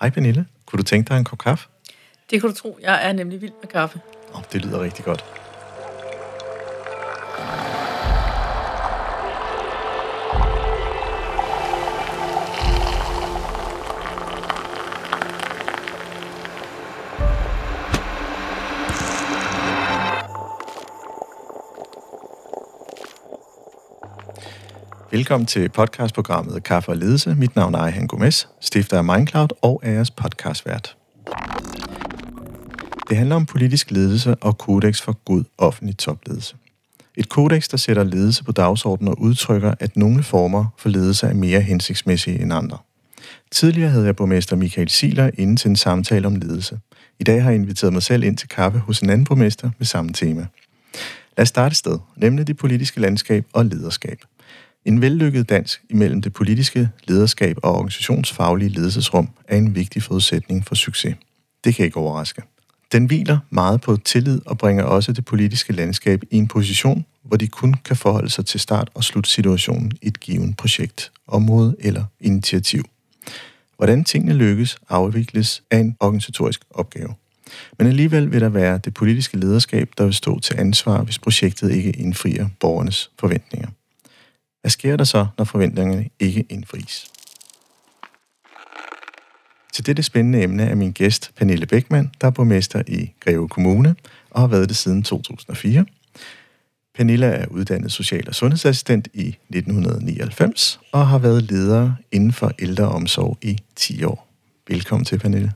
Hej Pernille, kunne du tænke dig en kop kaffe? Det kan du tro. Jeg er nemlig vild med kaffe. Oh, det lyder rigtig godt. Velkommen til podcastprogrammet Kaffe og Ledelse. Mit navn er Ejhan Gomes, stifter af Mindcloud og er jeres podcastvært. Det handler om politisk ledelse og kodex for god offentlig topledelse. Et kodex, der sætter ledelse på dagsordenen og udtrykker, at nogle former for ledelse er mere hensigtsmæssige end andre. Tidligere havde jeg borgmester Michael Siler inde til en samtale om ledelse. I dag har jeg inviteret mig selv ind til kaffe hos en anden borgmester med samme tema. Lad os starte sted, nemlig det politiske landskab og lederskab. En vellykket dansk imellem det politiske lederskab og organisationsfaglige ledelsesrum er en vigtig forudsætning for succes. Det kan ikke overraske. Den hviler meget på tillid og bringer også det politiske landskab i en position, hvor de kun kan forholde sig til start- og slutsituationen i et givet projekt, område eller initiativ. Hvordan tingene lykkes, afvikles af en organisatorisk opgave. Men alligevel vil der være det politiske lederskab, der vil stå til ansvar, hvis projektet ikke indfrier borgernes forventninger. Hvad sker der så, når forventningerne ikke indfries? Til dette spændende emne er min gæst Pernille Bækman, der er borgmester i Greve Kommune og har været det siden 2004. Pernille er uddannet social- og sundhedsassistent i 1999 og har været leder inden for ældreomsorg i 10 år. Velkommen til, Pernille.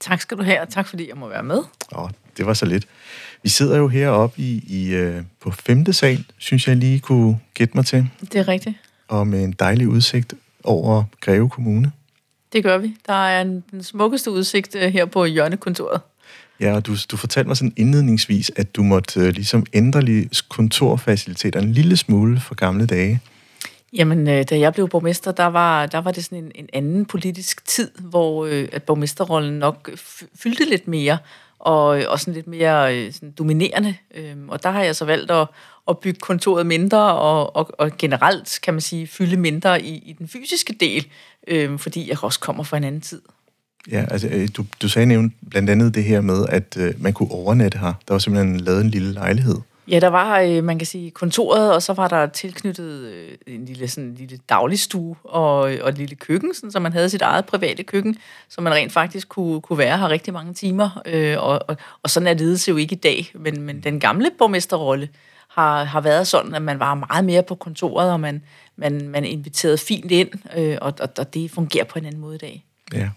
Tak skal du have, og tak fordi jeg må være med. Åh, det var så lidt. Vi sidder jo heroppe i, i, øh, på femte sal, synes jeg lige kunne gætte mig til. Det er rigtigt. Og med en dejlig udsigt over Greve Kommune. Det gør vi. Der er en, den smukkeste udsigt øh, her på hjørnekontoret. Ja, og du, du fortalte mig sådan indledningsvis, at du måtte øh, ligesom ændre lige kontorfaciliteter en lille smule for gamle dage. Jamen, øh, da jeg blev borgmester, der var, der var det sådan en, en anden politisk tid, hvor øh, at borgmesterrollen nok fyldte lidt mere, og, øh, og sådan lidt mere øh, sådan dominerende. Øhm, og der har jeg så valgt at, at bygge kontoret mindre, og, og, og generelt, kan man sige, fylde mindre i, i den fysiske del, øh, fordi jeg også kommer fra en anden tid. Ja, altså øh, du, du sagde nævnt blandt andet det her med, at øh, man kunne overnatte her. Der var simpelthen lavet en lille lejlighed. Ja, der var, øh, man kan sige, kontoret, og så var der tilknyttet øh, en lille, sådan, en lille dagligstue og, og et lille køkken, sådan, så man havde sit eget private køkken, så man rent faktisk kunne, kunne være her rigtig mange timer. Øh, og, og, og sådan er ledelse jo ikke i dag, men, men den gamle borgmesterrolle har, har været sådan, at man var meget mere på kontoret, og man, man, man inviterede fint ind, øh, og, og, og det fungerer på en anden måde i dag. Ja,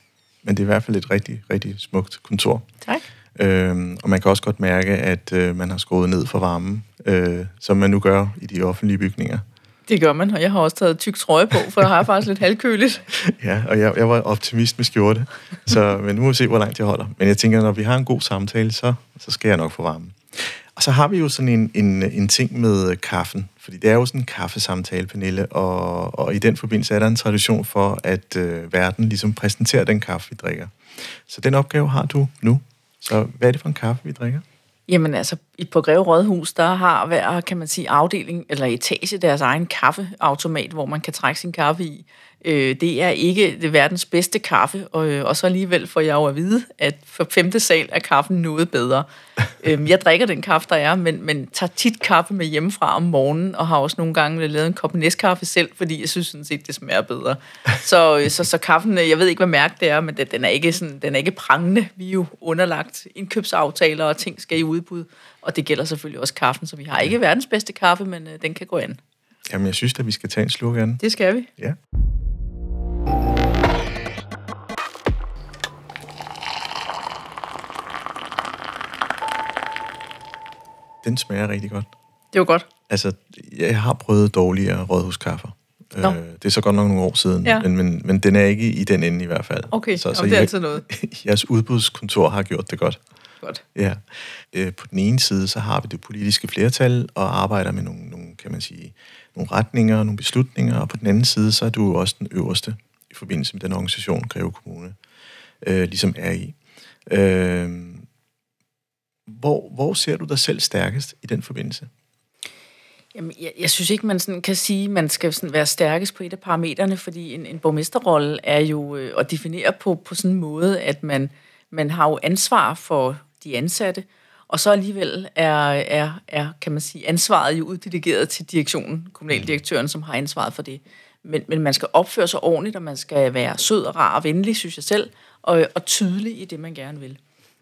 men det er i hvert fald et rigtig, rigtig smukt kontor. Tak. Øhm, og man kan også godt mærke, at øh, man har skruet ned for varmen, øh, som man nu gør i de offentlige bygninger. Det gør man, og jeg har også taget tyk trøje på, for jeg har faktisk lidt halvkøligt. Ja, og jeg, jeg var optimist med skjorte, så, men nu må vi se, hvor langt jeg holder. Men jeg tænker, når vi har en god samtale, så, så skal jeg nok få varmen. Og så har vi jo sådan en, en, en ting med kaffen, fordi det er jo sådan en kaffesamtale, Pernille, og, og i den forbindelse er der en tradition for, at øh, verden ligesom præsenterer den kaffe, vi drikker. Så den opgave har du nu. Så hvad er det for en kaffe, vi drikker? Jamen altså, på Greve Rådhus, der har hver, kan man sige, afdeling eller etage deres egen kaffeautomat, hvor man kan trække sin kaffe i. Øh, det er ikke det verdens bedste kaffe, og, og så alligevel får jeg jo at vide, at for femte sal er kaffen noget bedre. øh, jeg drikker den kaffe, der er, men, men tager tit kaffe med hjemmefra om morgenen, og har også nogle gange lavet en kop næstkaffe selv, fordi jeg synes sådan set, det smager bedre. Så, så, så kaffen, jeg ved ikke, hvad mærke det er, men den er ikke, sådan, den er ikke prangende. Vi er jo underlagt indkøbsaftaler, og ting skal i udbud, og det gælder selvfølgelig også kaffen, så vi har ikke verdens bedste kaffe, men øh, den kan gå an. Jamen, jeg synes at vi skal tage en slurk af den. Det skal vi. Ja. Den smager rigtig godt. Det var godt. Altså, jeg har prøvet dårligere rådhuskaffer. Nå. Øh, det er så godt nok nogle år siden, Ja. men, men, men den er ikke i den ende i hvert fald. Okay, så, så, det er jeg- altid noget. jeres udbudskontor har gjort det godt. Godt. Ja. Øh, på den ene side, så har vi det politiske flertal og arbejder med nogle, nogle, kan man sige, nogle retninger og nogle beslutninger, og på den anden side, så er du jo også den øverste i forbindelse med den organisation, Greve Kommune, øh, ligesom er i. Øh, hvor, hvor ser du dig selv stærkest i den forbindelse? Jamen, jeg, jeg synes ikke, man sådan kan sige, at man skal sådan være stærkest på et af parametrene, fordi en, en borgmesterrolle er jo øh, at definere på, på sådan en måde, at man, man har jo ansvar for de ansatte, og så alligevel er, er, er kan man sige, ansvaret jo uddelegeret til direktionen, kommunaldirektøren, som har ansvaret for det. Men, men man skal opføre sig ordentligt, og man skal være sød og rar og venlig, synes jeg selv, og, og tydelig i det, man gerne vil.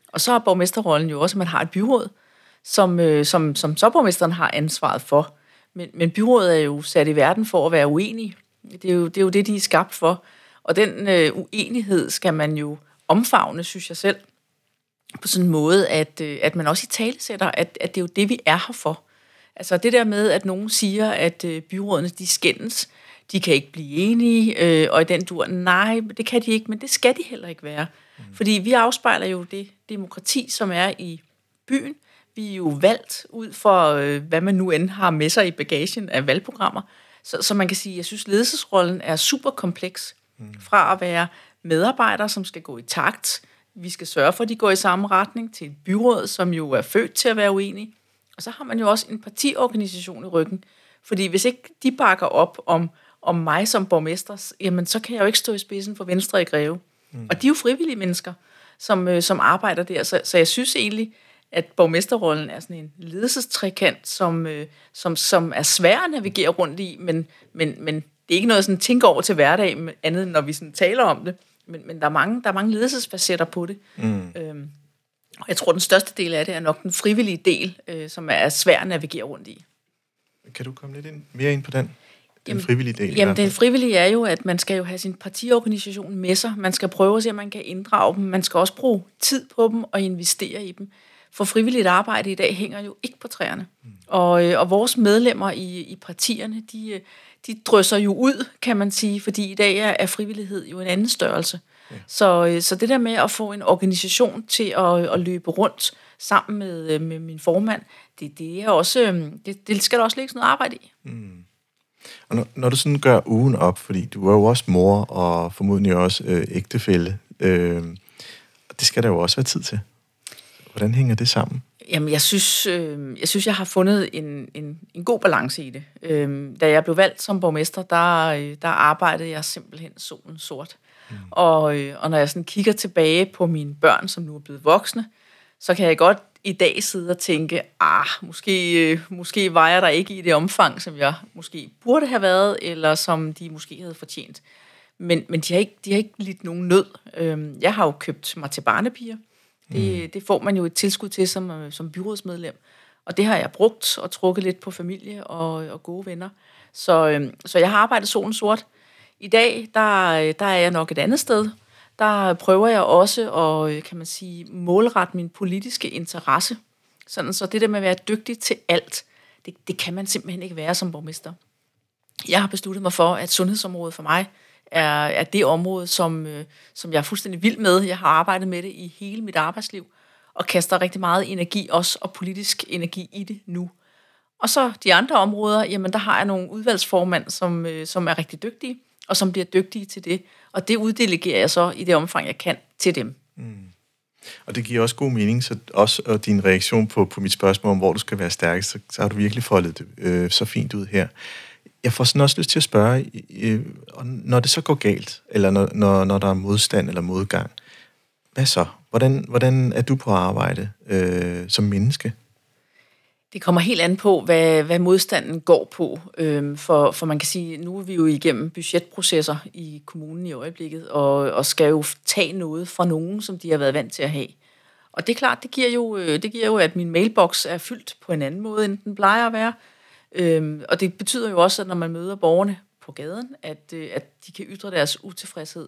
Og så er borgmesterrollen jo også, at man har et byråd, som, øh, som, som så borgmesteren har ansvaret for. Men, men byrådet er jo sat i verden for at være uenig. Det er jo det, er jo det de er skabt for. Og den øh, uenighed skal man jo omfavne, synes jeg selv, på sådan en måde, at, øh, at man også i tale sætter, at, at det er jo det, vi er her for. Altså det der med, at nogen siger, at øh, byrådene de skændes, de kan ikke blive enige, øh, og i den dur, nej, det kan de ikke, men det skal de heller ikke være. Mm. Fordi vi afspejler jo det demokrati, som er i byen. Vi er jo valgt ud for, øh, hvad man nu end har med sig i bagagen af valgprogrammer. Så, så man kan sige, jeg synes, ledelsesrollen er super kompleks. Mm. Fra at være medarbejdere, som skal gå i takt, vi skal sørge for, at de går i samme retning, til et byråd, som jo er født til at være uenige. Og så har man jo også en partiorganisation i ryggen. Fordi hvis ikke de bakker op om, om mig som borgmester, jamen så kan jeg jo ikke stå i spidsen for Venstre i Greve. Mm. Og de er jo frivillige mennesker, som, øh, som arbejder der. Så, så jeg synes egentlig, at borgmesterrollen er sådan en ledelsestrekant, som, øh, som, som er svær at navigere rundt i, men, men, men det er ikke noget, sådan tænke over til hverdag, andet end når vi sådan taler om det. Men, men der, er mange, der er mange ledelsesfacetter på det. Mm. Øhm, og jeg tror, den største del af det er nok den frivillige del, øh, som er svær at navigere rundt i. Kan du komme lidt ind, mere ind på den? Den frivillige del? Jamen, den frivillige er jo, at man skal jo have sin partiorganisation med sig. Man skal prøve at se, om man kan inddrage dem. Man skal også bruge tid på dem og investere i dem. For frivilligt arbejde i dag hænger jo ikke på træerne. Mm. Og, øh, og vores medlemmer i, i partierne, de, øh, de drysser jo ud, kan man sige, fordi i dag er, er frivillighed jo en anden størrelse. Ja. Så, øh, så det der med at få en organisation til at, at løbe rundt sammen med, med min formand, det, det er også, det, det skal der også lægge noget arbejde i. Mm. Og når, når du sådan gør ugen op, fordi du er jo også mor og formodentlig også øh, ægtefælle, øh, det skal der jo også være tid til. Hvordan hænger det sammen? Jamen, jeg synes, øh, jeg synes, jeg har fundet en, en, en god balance i det. Øh, da jeg blev valgt som borgmester, der, øh, der arbejdede jeg simpelthen solen sort. Mm. Og, øh, og når jeg sådan kigger tilbage på mine børn, som nu er blevet voksne, så kan jeg godt i dag sidde og tænke, ah, måske, øh, måske var jeg der ikke i det omfang, som jeg måske burde have været, eller som de måske havde fortjent. Men, men de, har ikke, de har ikke lidt nogen nød. Øh, jeg har jo købt mig til barnepiger. Det, mm. det får man jo et tilskud til som, øh, som byrådsmedlem. Og det har jeg brugt og trukket lidt på familie og, og gode venner. Så, øh, så jeg har arbejdet solen sort. I dag, der, der er jeg nok et andet sted. Der prøver jeg også at, kan man sige, målrette min politiske interesse. Sådan, så det der med at være dygtig til alt, det, det kan man simpelthen ikke være som borgmester. Jeg har besluttet mig for, at sundhedsområdet for mig er, er det område, som, øh, som jeg er fuldstændig vild med. Jeg har arbejdet med det i hele mit arbejdsliv, og kaster rigtig meget energi også, og politisk energi i det nu. Og så de andre områder, jamen der har jeg nogle udvalgsformand, som, øh, som er rigtig dygtige, og som bliver dygtige til det. Og det uddelegerer jeg så i det omfang, jeg kan til dem. Mm. Og det giver også god mening, så også og din reaktion på, på mit spørgsmål om, hvor du skal være stærkest, så, så har du virkelig foldet det øh, så fint ud her jeg får sådan også lyst til at spørge, øh, når det så går galt, eller når, når, når der er modstand eller modgang, hvad så? Hvordan, hvordan er du på arbejde øh, som menneske? Det kommer helt an på, hvad, hvad modstanden går på. Øhm, for, for man kan sige, nu er vi jo igennem budgetprocesser i kommunen i øjeblikket, og, og skal jo tage noget fra nogen, som de har været vant til at have. Og det er klart, det giver jo, øh, det giver jo at min mailbox er fyldt på en anden måde, end den plejer at være. Øhm, og det betyder jo også, at når man møder borgerne på gaden, at, øh, at de kan ytre deres utilfredshed.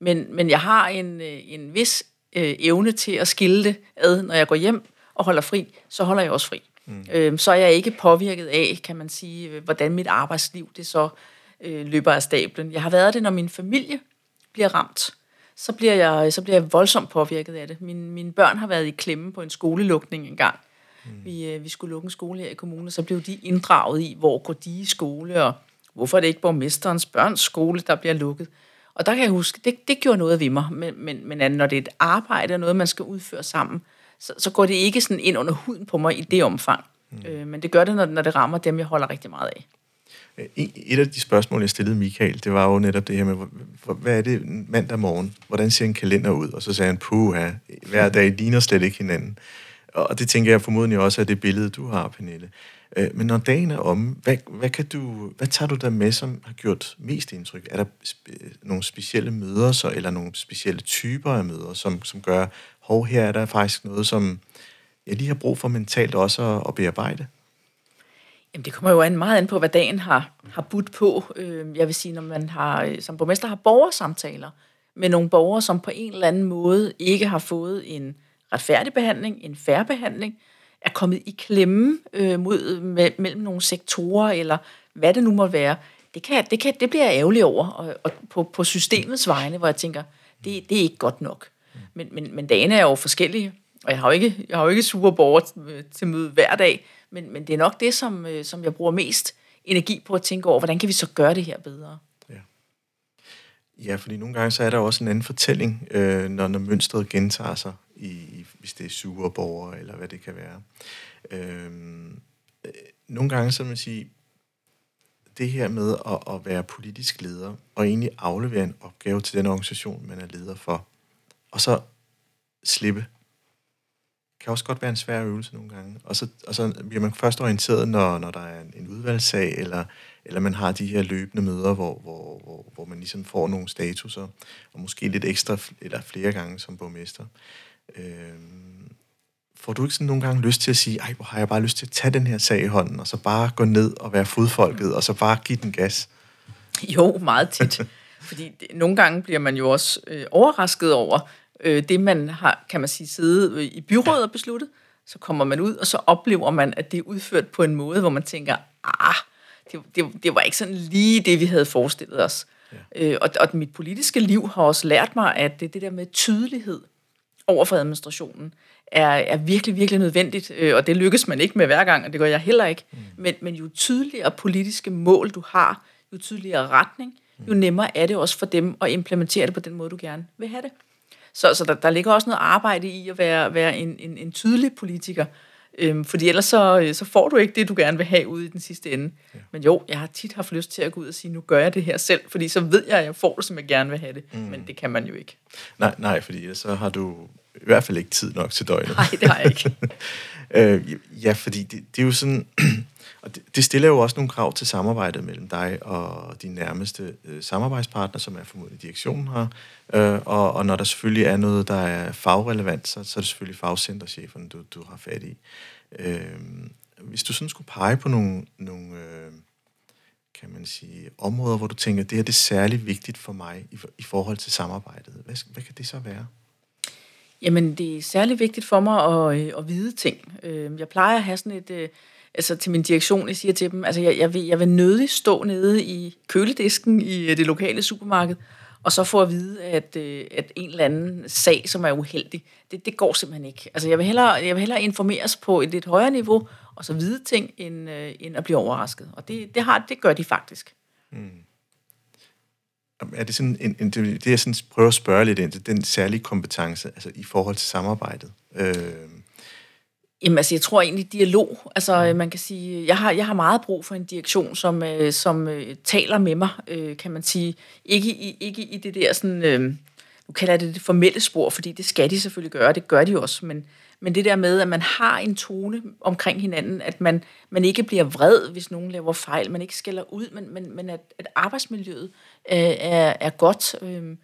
Men, men jeg har en, øh, en vis øh, evne til at skille det ad, når jeg går hjem og holder fri, så holder jeg også fri. Mm. Øhm, så er jeg ikke påvirket af, kan man sige, øh, hvordan mit arbejdsliv det så øh, løber af stablen. Jeg har været det, når min familie bliver ramt. Så bliver jeg, så bliver jeg voldsomt påvirket af det. Min, mine børn har været i klemme på en skolelukning engang. Mm. Vi, øh, vi skulle lukke en skole her i kommunen, så blev de inddraget i, hvor går de i skole, og hvorfor er det ikke borgmesterens børns skole, der bliver lukket. Og der kan jeg huske, det, det gjorde noget ved mig, men, men, men når det er et arbejde og noget, man skal udføre sammen, så, så går det ikke sådan ind under huden på mig i det omfang. Mm. Øh, men det gør det, når, når det rammer dem, jeg holder rigtig meget af. Øh, et af de spørgsmål, jeg stillede Michael, det var jo netop det her med, hvad er det mandag morgen? Hvordan ser en kalender ud? Og så sagde han, puha, hver dag ligner slet ikke hinanden. Og det tænker jeg formodentlig også er det billede, du har, Pernille. Øh, men når dagen er om, hvad, hvad, kan du, hvad tager du der med, som har gjort mest indtryk? Er der spe, nogle specielle møder, så, eller nogle specielle typer af møder, som, som gør, hov, her er der faktisk noget, som jeg lige har brug for mentalt også at, at bearbejde? Jamen, det kommer jo an meget an på, hvad dagen har, har budt på. Øh, jeg vil sige, når man har, øh, som borgmester har borgersamtaler med nogle borgere, som på en eller anden måde ikke har fået en retfærdig behandling, en færre behandling, er kommet i klemme øh, mod, me, mellem nogle sektorer, eller hvad det nu må være, det, kan, det, kan, det bliver jeg ærgerlig over, og, og på, på systemets vegne, hvor jeg tænker, det, det er ikke godt nok. Men, men, men dagene er jo forskellige, og jeg har jo ikke, jeg har jo ikke sure borger øh, til møde hver dag, men, men det er nok det, som, øh, som jeg bruger mest energi på at tænke over, hvordan kan vi så gøre det her bedre? Ja, ja fordi nogle gange så er der også en anden fortælling, øh, når, når mønstret gentager sig, i, hvis det er sure borgere, eller hvad det kan være. Øhm, øh, nogle gange så man sige, det her med at, at være politisk leder, og egentlig aflevere en opgave til den organisation, man er leder for, og så slippe kan også godt være en svær øvelse nogle gange. Og så, og så bliver man først orienteret, når, når der er en, en udvalgssag, eller, eller man har de her løbende møder, hvor, hvor, hvor, hvor man ligesom får nogle statuser, og måske lidt ekstra, eller flere gange som borgmester. Øhm, får du ikke sådan nogle gange lyst til at sige, ej, hvor har jeg bare lyst til at tage den her sag i hånden, og så bare gå ned og være fodfolket, og så bare give den gas? Jo, meget tit. Fordi det, nogle gange bliver man jo også øh, overrasket over, øh, det, man har, kan man sige, siddet i byrådet og besluttet. Så kommer man ud, og så oplever man, at det er udført på en måde, hvor man tænker, ah, det, det, det var ikke sådan lige det, vi havde forestillet os. Ja. Øh, og, og mit politiske liv har også lært mig, at det, det der med tydelighed over for administrationen er, er virkelig, virkelig nødvendigt, øh, og det lykkes man ikke med hver gang, og det gør jeg heller ikke. Mm. Men, men jo tydeligere politiske mål du har, jo tydeligere retning, jo nemmere er det også for dem at implementere det på den måde, du gerne vil have det. Så, så der, der ligger også noget arbejde i at være, være en, en, en tydelig politiker, øhm, fordi ellers så, øh, så får du ikke det, du gerne vil have ude i den sidste ende. Ja. Men jo, jeg har tit haft lyst til at gå ud og sige, nu gør jeg det her selv, fordi så ved jeg, at jeg får det, som jeg gerne vil have det. Mm. Men det kan man jo ikke. Nej, nej, fordi så har du i hvert fald ikke tid nok til døgnet. Nej, det har jeg ikke. øh, ja, fordi det, det er jo sådan... Og det, det stiller jo også nogle krav til samarbejdet mellem dig og din nærmeste øh, samarbejdspartner, som er formodentlig direktionen her. Øh, og, og når der selvfølgelig er noget, der er fagrelevant, så, så er det selvfølgelig fagcentercheferne, du, du har fat i. Øh, hvis du sådan skulle pege på nogle, nogle øh, kan man sige, områder, hvor du tænker, det her det er særlig vigtigt for mig i, i forhold til samarbejdet, hvad, hvad kan det så være? Jamen, det er særlig vigtigt for mig at, øh, at vide ting. Øh, jeg plejer at have sådan et øh, altså til min direktion, jeg siger til dem, altså jeg, jeg, vil, jeg vil nødig stå nede i køledisken i øh, det lokale supermarked, og så få at vide, at, øh, at en eller anden sag, som er uheldig, det, det går simpelthen ikke. Altså jeg vil, hellere, jeg vil hellere informeres på et lidt højere niveau, og så vide ting, end, øh, end at blive overrasket. Og det, det, har, det gør de faktisk. Mm. Er det sådan en, en, det, jeg sådan prøver at spørge lidt ind til, den særlige kompetence, altså i forhold til samarbejdet. Øh, Jamen altså, jeg tror egentlig dialog. Altså, man kan sige, jeg har, jeg har meget brug for en direktion, som, øh, som øh, taler med mig, øh, kan man sige. Ikke i, ikke i det der sådan, øh, nu kalder jeg det det formelle spor, fordi det skal de selvfølgelig gøre, det gør de også, men, men det der med, at man har en tone omkring hinanden, at man, man ikke bliver vred, hvis nogen laver fejl, man ikke skælder ud, men, men, men at, at arbejdsmiljøet øh, er, er godt. Øh,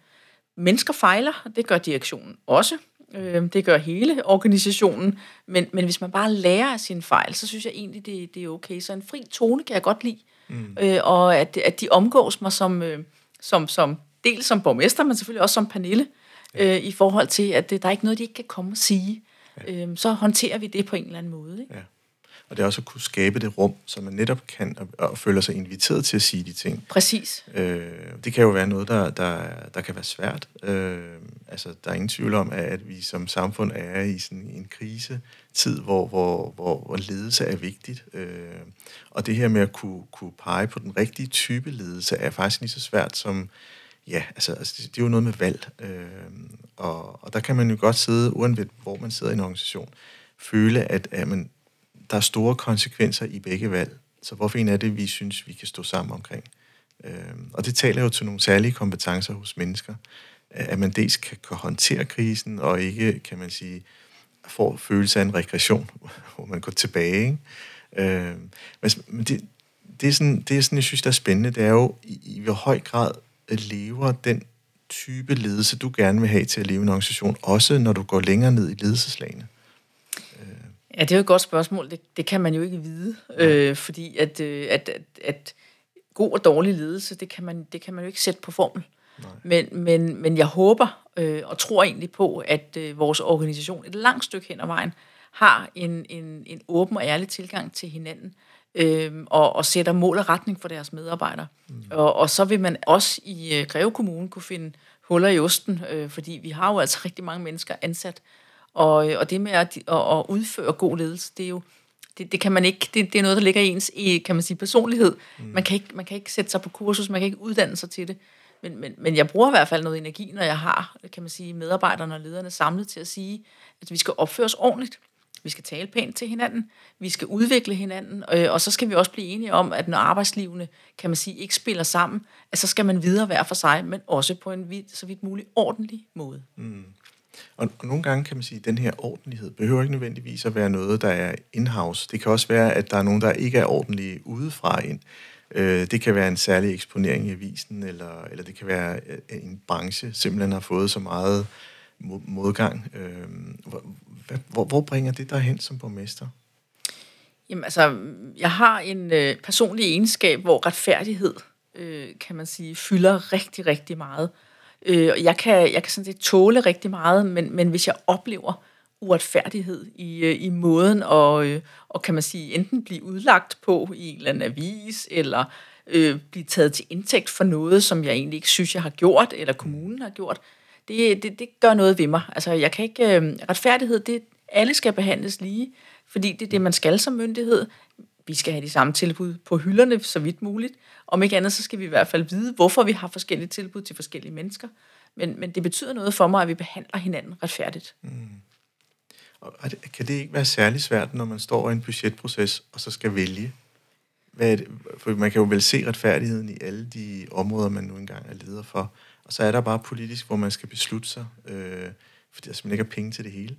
mennesker fejler, det gør direktionen også. Øh, det gør hele organisationen. Men, men hvis man bare lærer af sine fejl, så synes jeg egentlig, det, det er okay. Så en fri tone kan jeg godt lide. Mm. Øh, og at, at de omgås mig som, øh, som, som dels som borgmester, men selvfølgelig også som Pernille, ja. øh, i forhold til, at det, der er ikke noget, de ikke kan komme og sige. Ja. Øh, så håndterer vi det på en eller anden måde. Ikke? Ja. Og det er også at kunne skabe det rum, så man netop kan og, og føler sig inviteret til at sige de ting. Præcis. Øh, det kan jo være noget, der, der, der kan være svært. Øh, altså, der er ingen tvivl om, at vi som samfund er i sådan en krisetid, hvor, hvor, hvor, hvor ledelse er vigtigt. Øh, og det her med at kunne, kunne pege på den rigtige type ledelse, er faktisk lige så svært som ja, altså, altså det, det er jo noget med valg. Øh, og, og der kan man jo godt sidde, uanset hvor man sidder i en organisation, føle, at, at man, der er store konsekvenser i begge valg. Så hvorfor en er det, vi synes, vi kan stå sammen omkring? Øh, og det taler jo til nogle særlige kompetencer hos mennesker, at man dels kan, kan håndtere krisen, og ikke, kan man sige, får følelse af en regression, hvor man går tilbage. Ikke? Øh, men det, det, er sådan, det er sådan, jeg synes, der er spændende, det er jo, i, i hvor høj grad lever den type ledelse, du gerne vil have til at leve en organisation, også når du går længere ned i ledelseslagene? Ja, det er jo et godt spørgsmål. Det, det kan man jo ikke vide, øh, fordi at, øh, at, at, at god og dårlig ledelse, det kan man, det kan man jo ikke sætte på formel. Men, men, men jeg håber øh, og tror egentlig på, at øh, vores organisation et langt stykke hen ad vejen har en, en, en åben og ærlig tilgang til hinanden øh, og, og sætter mål og retning for deres medarbejdere. Mm. Og, og så vil man også i øh, Greve Kommune kunne finde huller i osten, øh, fordi vi har jo altså rigtig mange mennesker ansat, og, og det med at, at, at udføre god ledelse, det er jo det, det kan man ikke, det, det er noget, der ligger i ens i, kan man sige, personlighed. Mm. Man, kan ikke, man kan ikke sætte sig på kursus, man kan ikke uddanne sig til det. Men, men, men jeg bruger i hvert fald noget energi, når jeg har, kan man sige, medarbejderne og lederne samlet til at sige, at vi skal opføre os ordentligt. Vi skal tale pænt til hinanden, vi skal udvikle hinanden, øh, og så skal vi også blive enige om, at når arbejdslivene, kan man sige, ikke spiller sammen, at så skal man videre hver for sig, men også på en vid, så vidt muligt ordentlig måde. Mm. Og, og nogle gange kan man sige, at den her ordentlighed behøver ikke nødvendigvis at være noget, der er in-house. Det kan også være, at der er nogen, der ikke er ordentlige udefra ind. Øh, det kan være en særlig eksponering i avisen, eller, eller det kan være, at en branche simpelthen har fået så meget modgang. Øh, hvor, hvor bringer det der hen som borgmester? Jamen altså, jeg har en øh, personlig egenskab, hvor retfærdighed, øh, kan man sige, fylder rigtig, rigtig meget. Øh, Øh, jeg, kan, jeg kan sådan set tåle rigtig meget, men, men hvis jeg oplever uretfærdighed i, øh, i måden og, og øh, kan man sige enten blive udlagt på i en eller anden avis, eller øh, blive taget til indtægt for noget, som jeg egentlig ikke synes, jeg har gjort, eller kommunen har gjort, det, det, det gør noget ved mig. Altså, jeg kan ikke... Øh, retfærdighed, det alle skal behandles lige, fordi det er det, man skal som myndighed. Vi skal have de samme tilbud på hylderne, så vidt muligt. Om ikke andet, så skal vi i hvert fald vide, hvorfor vi har forskellige tilbud til forskellige mennesker. Men, men det betyder noget for mig, at vi behandler hinanden retfærdigt. Mm. Og kan det ikke være særlig svært, når man står i en budgetproces, og så skal vælge? Hvad er det? For man kan jo vel se retfærdigheden i alle de områder, man nu engang er leder for. Og så er der bare politisk, hvor man skal beslutte sig, øh, fordi der simpelthen ikke er penge til det hele.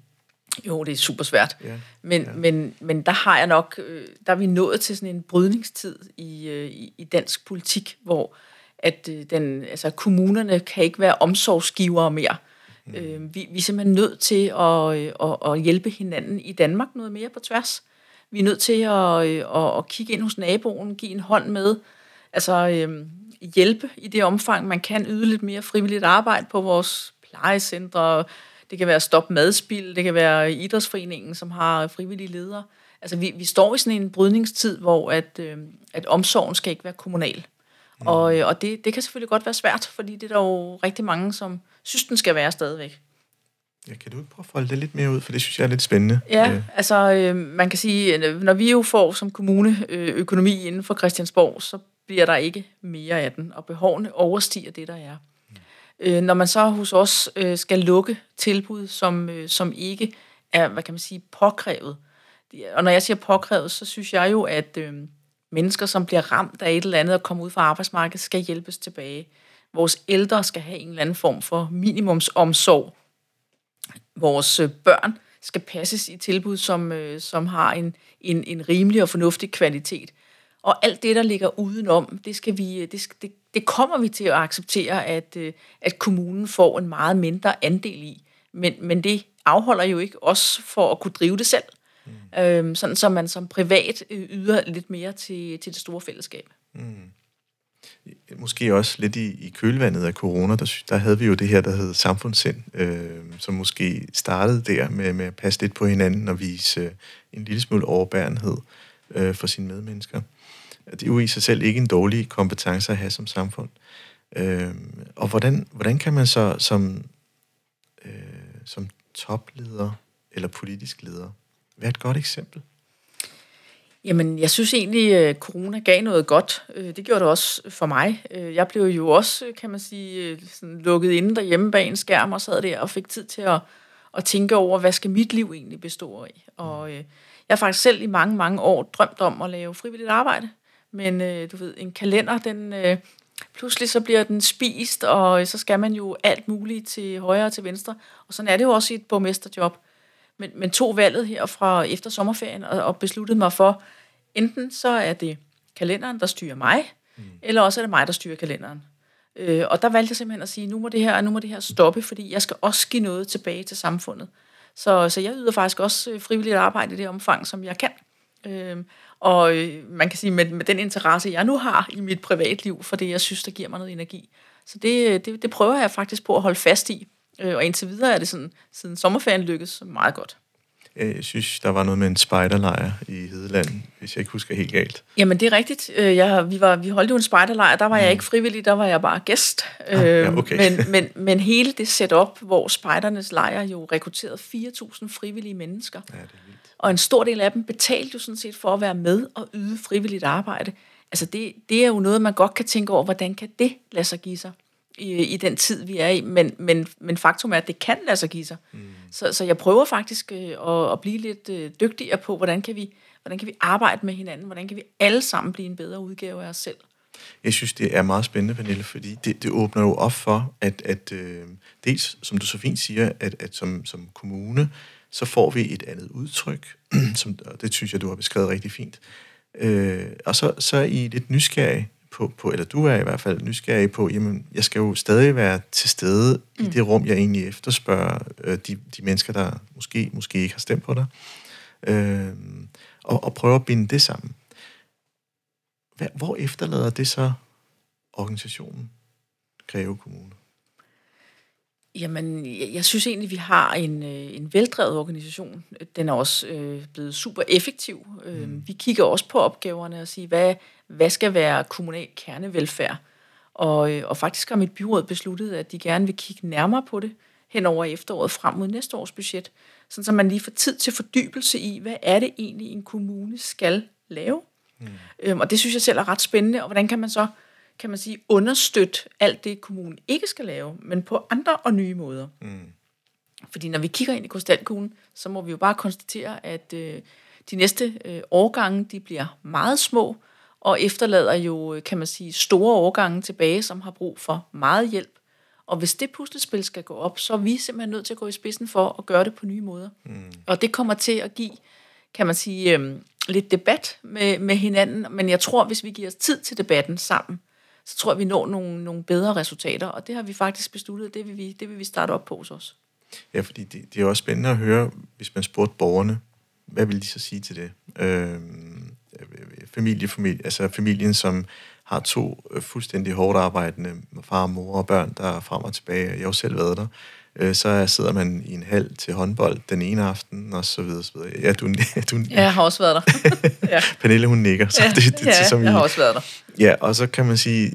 Jo, det er super svært. Ja, men, ja. Men, men der har jeg nok, øh, der er vi nået til sådan en brydningstid i, øh, i, i dansk politik, hvor at øh, den, altså, kommunerne kan ikke være omsorgsgivere mere. Mm. Øh, vi, vi er simpelthen nødt til at, at, at hjælpe hinanden i Danmark noget mere på tværs. Vi er nødt til at, at, at kigge ind hos naboen, give en hånd med, altså øh, hjælpe i det omfang, man kan yde lidt mere frivilligt arbejde på vores plejecentre, det kan være Stop Madspil, det kan være Idrætsforeningen, som har frivillige ledere. Altså vi, vi står i sådan en brydningstid, hvor at, øh, at omsorgen skal ikke være kommunal. Mm. Og, øh, og det, det kan selvfølgelig godt være svært, fordi det er der jo rigtig mange, som synes, den skal være stadigvæk. Ja, kan du ikke prøve at folde det lidt mere ud, for det synes jeg er lidt spændende. Ja, øh. altså øh, man kan sige, når vi jo får som kommune øh, økonomi inden for Christiansborg, så bliver der ikke mere af den, og behovene overstiger det, der er. Øh, når man så hos os øh, skal lukke tilbud, som, øh, som ikke er, hvad kan man sige, påkrævet. Og når jeg siger påkrævet, så synes jeg jo, at øh, mennesker, som bliver ramt af et eller andet og kommer ud fra arbejdsmarkedet, skal hjælpes tilbage. Vores ældre skal have en eller anden form for minimumsomsorg. Vores øh, børn skal passes i tilbud, som, øh, som har en, en, en rimelig og fornuftig kvalitet. Og alt det, der ligger udenom, det, skal vi, det, det, det kommer vi til at acceptere, at, øh, at kommunen får en meget mindre andel i. Men, men det afholder jo ikke os for at kunne drive det selv. Mm. Øhm, sådan så man som privat øh, yder lidt mere til, til det store fællesskab. Mm. Måske også lidt i, i kølvandet af corona, der, der havde vi jo det her, der hed samfundssind, øh, som måske startede der med, med at passe lidt på hinanden og vise øh, en lille smule overbærenhed øh, for sine medmennesker. Det er jo i sig selv ikke en dårlig kompetence at have som samfund. Øh, og hvordan, hvordan kan man så som, øh, som topleder eller politisk leder være et godt eksempel? Jamen, jeg synes egentlig, at corona gav noget godt. Øh, det gjorde det også for mig. Øh, jeg blev jo også, kan man sige, sådan lukket inde derhjemme bag en skærm og sad der og fik tid til at, at tænke over, hvad skal mit liv egentlig bestå af. Og jeg har faktisk selv i mange, mange år drømt om at lave frivilligt arbejde. Men øh, du ved, en kalender, den... Øh, pludselig så bliver den spist, og så skal man jo alt muligt til højre og til venstre. Og sådan er det jo også i et borgmesterjob. Men, men tog valget her fra efter sommerferien og, og besluttede mig for, enten så er det kalenderen, der styrer mig, mm. eller også er det mig, der styrer kalenderen. Øh, og der valgte jeg simpelthen at sige, nu må det her, nu må det her stoppe, fordi jeg skal også give noget tilbage til samfundet. Så, så jeg yder faktisk også øh, frivilligt arbejde i det omfang, som jeg kan. Øh, og øh, man kan sige, med, med den interesse, jeg nu har i mit privatliv, for det, jeg synes, der giver mig noget energi. Så det, det, det prøver jeg faktisk på at holde fast i. Øh, og indtil videre er det sådan, siden sommerferien lykkes meget godt. Jeg synes, der var noget med en spejderlejr i Hedeland, hvis jeg ikke husker helt galt. Jamen, det er rigtigt. Øh, jeg, vi, var, vi holdt jo en spejderlejr, der var jeg mm. ikke frivillig, der var jeg bare gæst. Ah, ja, øhm, okay. men, men, men hele det setup, hvor spejdernes lejr jo rekrutterede 4.000 frivillige mennesker. Ja, det er vildt. Og en stor del af dem betalte jo sådan set for at være med og yde frivilligt arbejde. Altså, det, det er jo noget, man godt kan tænke over, hvordan kan det lade sig give sig? i, i den tid, vi er i, men, men, men faktum er, at det kan lade sig give sig. Mm. Så, så jeg prøver faktisk øh, at, at blive lidt øh, dygtigere på, hvordan kan, vi, hvordan kan vi arbejde med hinanden, hvordan kan vi alle sammen blive en bedre udgave af os selv. Jeg synes, det er meget spændende, Pernille, fordi det, det åbner jo op for, at, at øh, dels, som du så fint siger, at, at som, som kommune, så får vi et andet udtryk, som, og det synes jeg, du har beskrevet rigtig fint. Øh, og så, så er I lidt nysgerrige på, på, eller du er i hvert fald nysgerrig på, jamen, jeg skal jo stadig være til stede mm. i det rum, jeg egentlig efterspørger øh, de, de mennesker, der måske, måske ikke har stemt på dig, øh, og, og prøve at binde det sammen. Hvad, hvor efterlader det så organisationen Greve Kommune? Jamen, jeg, jeg synes egentlig, vi har en, øh, en veldrevet organisation. Den er også øh, blevet super effektiv. Øh, mm. Vi kigger også på opgaverne og siger, hvad, hvad skal være kommunal kernevelfærd? Og, øh, og faktisk har mit byråd besluttet, at de gerne vil kigge nærmere på det hen over efteråret frem mod næste års budget, sådan så man lige får tid til fordybelse i, hvad er det egentlig, en kommune skal lave? Mm. Øhm, og det synes jeg selv er ret spændende, og hvordan kan man så kan man sige, understøtte alt det, kommunen ikke skal lave, men på andre og nye måder. Mm. Fordi når vi kigger ind i krystalkuglen, så må vi jo bare konstatere, at øh, de næste øh, årgange, de bliver meget små, og efterlader jo, kan man sige, store årgange tilbage, som har brug for meget hjælp. Og hvis det puslespil skal gå op, så er vi simpelthen nødt til at gå i spidsen for at gøre det på nye måder. Mm. Og det kommer til at give, kan man sige, øh, lidt debat med, med hinanden, men jeg tror, hvis vi giver os tid til debatten sammen, så tror jeg, vi når nogle, nogle bedre resultater, og det har vi faktisk besluttet, det vil vi, det vil vi starte op på hos os. Ja, fordi det, det er også spændende at høre, hvis man spurgte borgerne, hvad vil de så sige til det? Øhm, øh, familie, familie, altså familien, som har to øh, fuldstændig hårdt arbejdende far, mor og børn, der er frem og tilbage. Jeg har jo selv været der. Øh, så sidder man i en hal til håndbold den ene aften, og så videre. Så videre. Ja, du, du, ja, jeg har også været der. ja. Pernille, hun nikker. Så ja, det, det, ja, som jeg I, har også været der. Ja, og så kan man sige,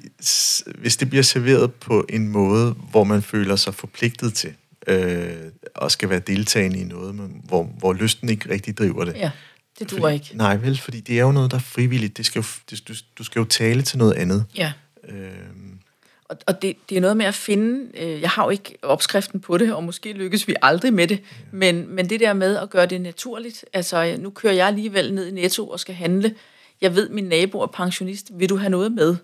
hvis det bliver serveret på en måde, hvor man føler sig forpligtet til, øh, og skal være deltagende i noget, men hvor, hvor lysten ikke rigtig driver det. Ja, det duer ikke. Nej, vel, fordi det er jo noget, der er frivilligt. Det skal jo, det, du, du skal jo tale til noget andet. Ja. Øh, og, og det, det er noget med at finde, øh, jeg har jo ikke opskriften på det, og måske lykkes vi aldrig med det, men, men det der med at gøre det naturligt, altså nu kører jeg alligevel ned i Netto og skal handle, jeg ved, min nabo er pensionist, vil du have noget med?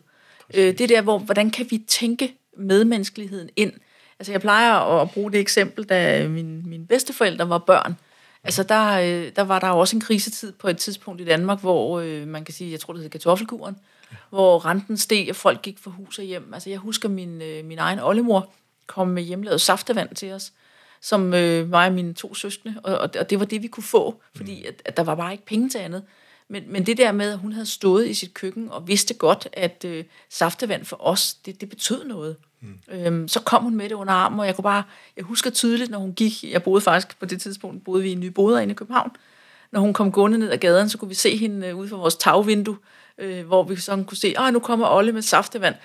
Øh, det der, hvor, hvordan kan vi tænke medmenneskeligheden ind? Altså jeg plejer at bruge det eksempel, da min, mine bedsteforældre var børn, Altså der, øh, der var der også en krisetid på et tidspunkt i Danmark, hvor øh, man kan sige, jeg tror det hedder kartoffelkuren, hvor renten steg, og folk gik for hus og hjem. Altså jeg husker min, øh, min egen oldemor kom med hjemmelavet saftevand til os, som øh, mig og mine to søskende, og, og det var det, vi kunne få, fordi at, at der var bare ikke penge til andet. Men, men det der med, at hun havde stået i sit køkken og vidste godt, at øh, saftevand for os, det, det betød noget. Mm. Øhm, så kom hun med det under armen, og jeg kunne bare, jeg husker tydeligt, når hun gik, jeg boede faktisk på det tidspunkt, boede vi i en ny boder inde i København, når hun kom gående ned ad gaden, så kunne vi se hende øh, ude fra vores tagvindue, øh, hvor vi sådan kunne se, at nu kommer Olle med saftevand.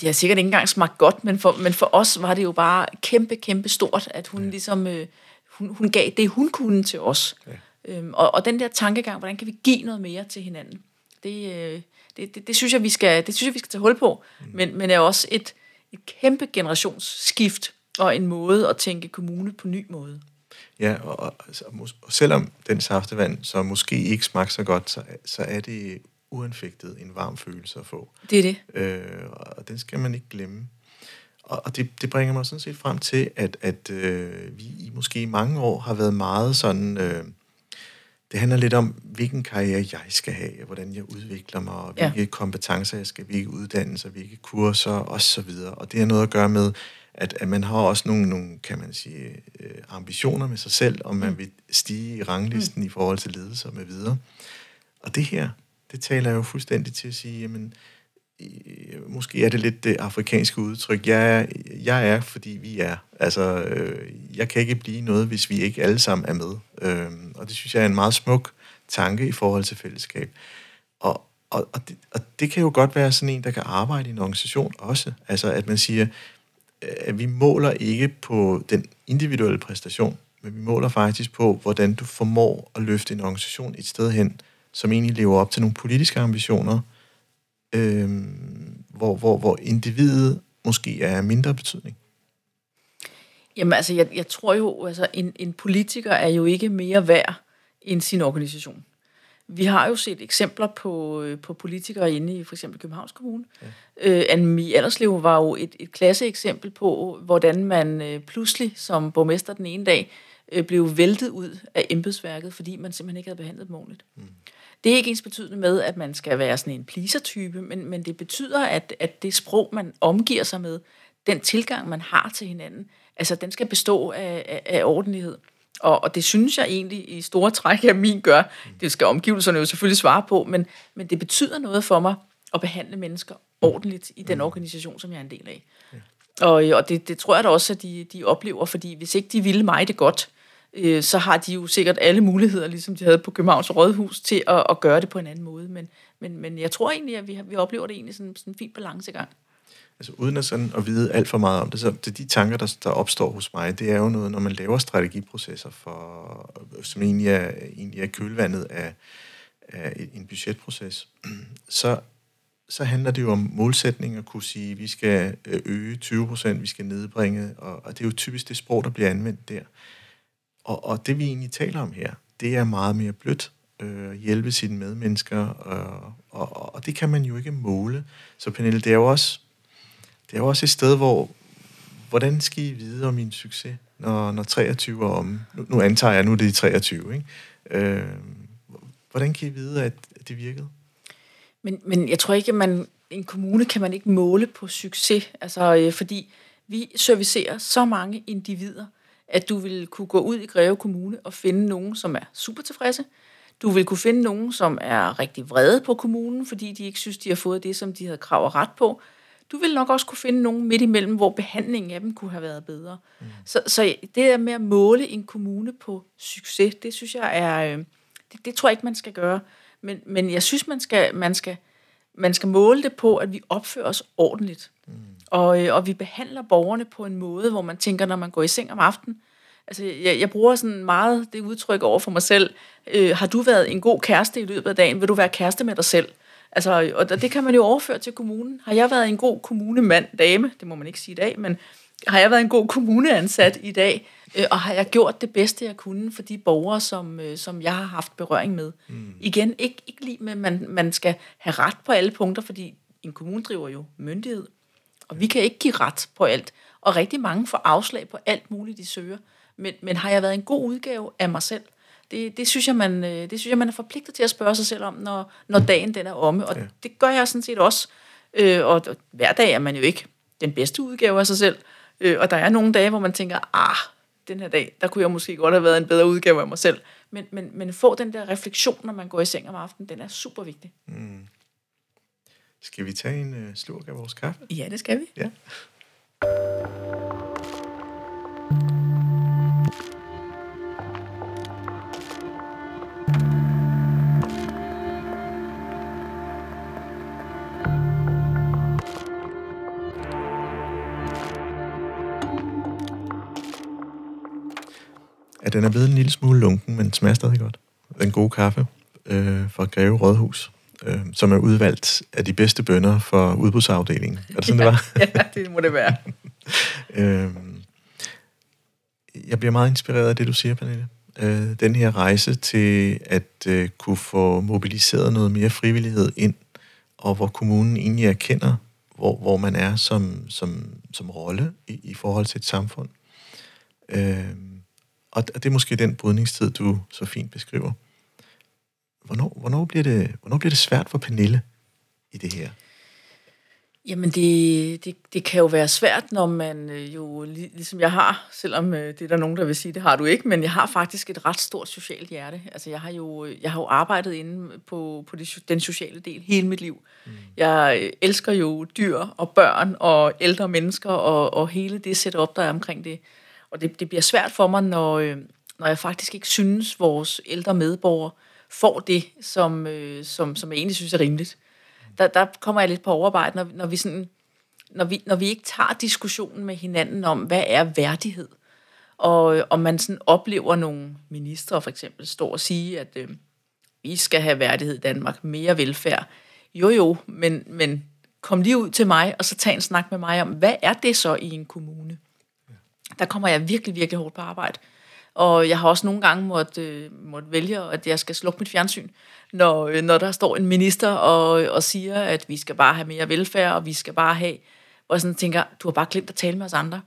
De har sikkert ikke engang smagt godt, men for, men for os var det jo bare kæmpe, kæmpe stort, at hun ja. ligesom, øh, hun, hun gav det, hun kunne til os. Ja. Øhm, og, og den der tankegang, hvordan kan vi give noget mere til hinanden, det, øh, det, det, det, synes jeg, vi skal, det synes jeg, vi skal tage hul på, mm. men, men er også et, et kæmpe generationsskift og en måde at tænke kommune på ny måde. Ja, og, og, og selvom den saftevand så måske ikke smagte så godt, så, så er det uanfægtet en varm følelse at få. Det er det. Øh, og den skal man ikke glemme. Og, og det, det bringer mig sådan set frem til, at, at øh, vi i måske mange år har været meget sådan... Øh, det handler lidt om, hvilken karriere jeg skal have, hvordan jeg udvikler mig, og hvilke ja. kompetencer jeg skal, hvilke uddannelser, hvilke kurser osv. Og det har noget at gøre med, at, at man har også nogle, nogle kan man sige, øh, ambitioner med sig selv, om man mm. vil stige i ranglisten mm. i forhold til ledelse og med videre. Og det her, det taler jo fuldstændig til at sige, jamen, øh, måske er det lidt det afrikanske udtryk. Jeg er, jeg er, fordi vi er. Altså, øh, jeg kan ikke blive noget, hvis vi ikke alle sammen er med. Øh, og det synes jeg er en meget smuk tanke i forhold til fællesskab. Og, og, og, det, og det kan jo godt være sådan en, der kan arbejde i en organisation også. Altså, at man siger, at vi måler ikke på den individuelle præstation, men vi måler faktisk på, hvordan du formår at løfte en organisation et sted hen, som egentlig lever op til nogle politiske ambitioner, øh, hvor, hvor, hvor individet måske er mindre betydning? Jamen altså, jeg, jeg tror jo, altså en, en politiker er jo ikke mere værd end sin organisation. Vi har jo set eksempler på, øh, på politikere inde i for eksempel Københavns Kommune. Ja. Øh, Annemie var jo et, et klasseeksempel på, hvordan man øh, pludselig som borgmester den ene dag øh, blev væltet ud af embedsværket, fordi man simpelthen ikke havde behandlet dem ordentligt. Mm. Det er ikke ens betydende med, at man skal være sådan en pleaser-type, men, men det betyder, at, at det sprog, man omgiver sig med, den tilgang, man har til hinanden, altså den skal bestå af, af, af ordentlighed. Og, og det synes jeg egentlig i store træk, at min gør. Det skal omgivelserne jo selvfølgelig svare på, men, men det betyder noget for mig at behandle mennesker ordentligt i den mm. organisation, som jeg er en del af. Og, og det, det tror jeg da også, at de, de oplever, fordi hvis ikke de ville mig det godt, øh, så har de jo sikkert alle muligheder, ligesom de havde på Københavns Rådhus, til at, at gøre det på en anden måde. Men, men, men jeg tror egentlig, at vi, vi oplever det egentlig sådan, sådan en fin balancegang. Altså uden at, sådan at vide alt for meget om det, så det de tanker, der, der opstår hos mig, det er jo noget, når man laver strategiprocesser, for, som egentlig er, egentlig er kølvandet af, af en budgetproces, så, så handler det jo om målsætninger, at kunne sige, at vi skal øh, øge 20 procent, vi skal nedbringe, og, og det er jo typisk det sprog, der bliver anvendt der. Og, og det vi egentlig taler om her, det er meget mere blødt. Øh, hjælpe sine medmennesker, øh, og, og, og det kan man jo ikke måle. Så Pernille, det er jo også, det er jo også et sted, hvor, hvordan skal I vide om min succes, når, når 23 er om? Nu, nu antager jeg, nu det er 23, ikke? Øh, hvordan kan I vide, at det virkede? Men, men jeg tror ikke, at man, en kommune kan man ikke måle på succes, altså, øh, fordi vi servicerer så mange individer, at du vil kunne gå ud i Greve Kommune og finde nogen, som er super tilfredse. Du vil kunne finde nogen, som er rigtig vrede på kommunen, fordi de ikke synes, de har fået det, som de havde krav og ret på. Du vil nok også kunne finde nogen midt imellem, hvor behandlingen af dem kunne have været bedre. Mm. Så, så det der med at måle en kommune på succes, det synes jeg er, øh, det, det tror jeg ikke, man skal gøre. Men, men jeg synes, man skal, man, skal, man skal måle det på, at vi opfører os ordentligt. Mm. Og, øh, og vi behandler borgerne på en måde, hvor man tænker, når man går i seng om aftenen, altså jeg, jeg bruger sådan meget det udtryk over for mig selv, øh, har du været en god kæreste i løbet af dagen, vil du være kæreste med dig selv? Altså, og det kan man jo overføre til kommunen. Har jeg været en god kommunemand, dame, det må man ikke sige i dag, men har jeg været en god kommuneansat i dag, øh, og har jeg gjort det bedste, jeg kunne for de borgere, som, øh, som jeg har haft berøring med? Mm. Igen, ikke, ikke lige med, at man, man skal have ret på alle punkter, fordi en kommune driver jo myndighed. Og vi kan ikke give ret på alt. Og rigtig mange får afslag på alt muligt, de søger. Men, men har jeg været en god udgave af mig selv? Det, det, synes jeg, man, øh, det synes jeg, man er forpligtet til at spørge sig selv om, når, når dagen den er omme. Og ja. det gør jeg sådan set også. Øh, og hver dag er man jo ikke den bedste udgave af sig selv. Øh, og der er nogle dage, hvor man tænker, ah, den her dag, der kunne jeg måske godt have været en bedre udgave af mig selv. Men, men, men få den der refleksion, når man går i seng om aftenen, den er super vigtig. Mm. Skal vi tage en uh, slurk af vores kaffe? Ja, det skal vi. Ja. Ja, den er blevet en lille smule lunken, men smager stadig godt. Den gode kaffe øh, fra Greve Rådhus øh, som er udvalgt af de bedste bønder for udbudsafdelingen. Er det sådan, ja, det var? ja, det må det være. øh, Jeg bliver meget inspireret af det, du siger, Pernille. Øh, den her rejse til at øh, kunne få mobiliseret noget mere frivillighed ind, og hvor kommunen egentlig erkender, hvor, hvor man er som, som, som rolle i, i forhold til et samfund. Øh, og det er måske den brydningstid, du så fint beskriver. Hvornår, hvornår, bliver det, hvornår bliver det svært for Pernille i det her? Jamen, det, det, det kan jo være svært, når man øh, jo, ligesom jeg har, selvom øh, det er der nogen, der vil sige, det har du ikke, men jeg har faktisk et ret stort socialt hjerte. Altså, jeg har jo, jeg har jo arbejdet inde på, på det, den sociale del hele mit liv. Mm. Jeg øh, elsker jo dyr og børn og ældre mennesker og, og hele det setup, der er omkring det. Og det, det bliver svært for mig, når, når jeg faktisk ikke synes, vores ældre medborgere får det, som, som, som jeg egentlig synes er rimeligt der, der kommer jeg lidt på overarbejde, når, når vi sådan, når vi, når vi ikke tager diskussionen med hinanden om, hvad er værdighed, og om man sådan oplever nogle ministre for eksempel stå og sige, at øh, vi skal have værdighed i Danmark, mere velfærd. Jo jo, men, men kom lige ud til mig, og så tag en snak med mig om, hvad er det så i en kommune? Der kommer jeg virkelig, virkelig hårdt på arbejde. Og jeg har også nogle gange måtte, øh, måtte vælge, at jeg skal slukke mit fjernsyn, når, øh, når der står en minister og, og siger, at vi skal bare have mere velfærd, og vi skal bare have... Og jeg sådan tænker, du har bare glemt at tale med os andre.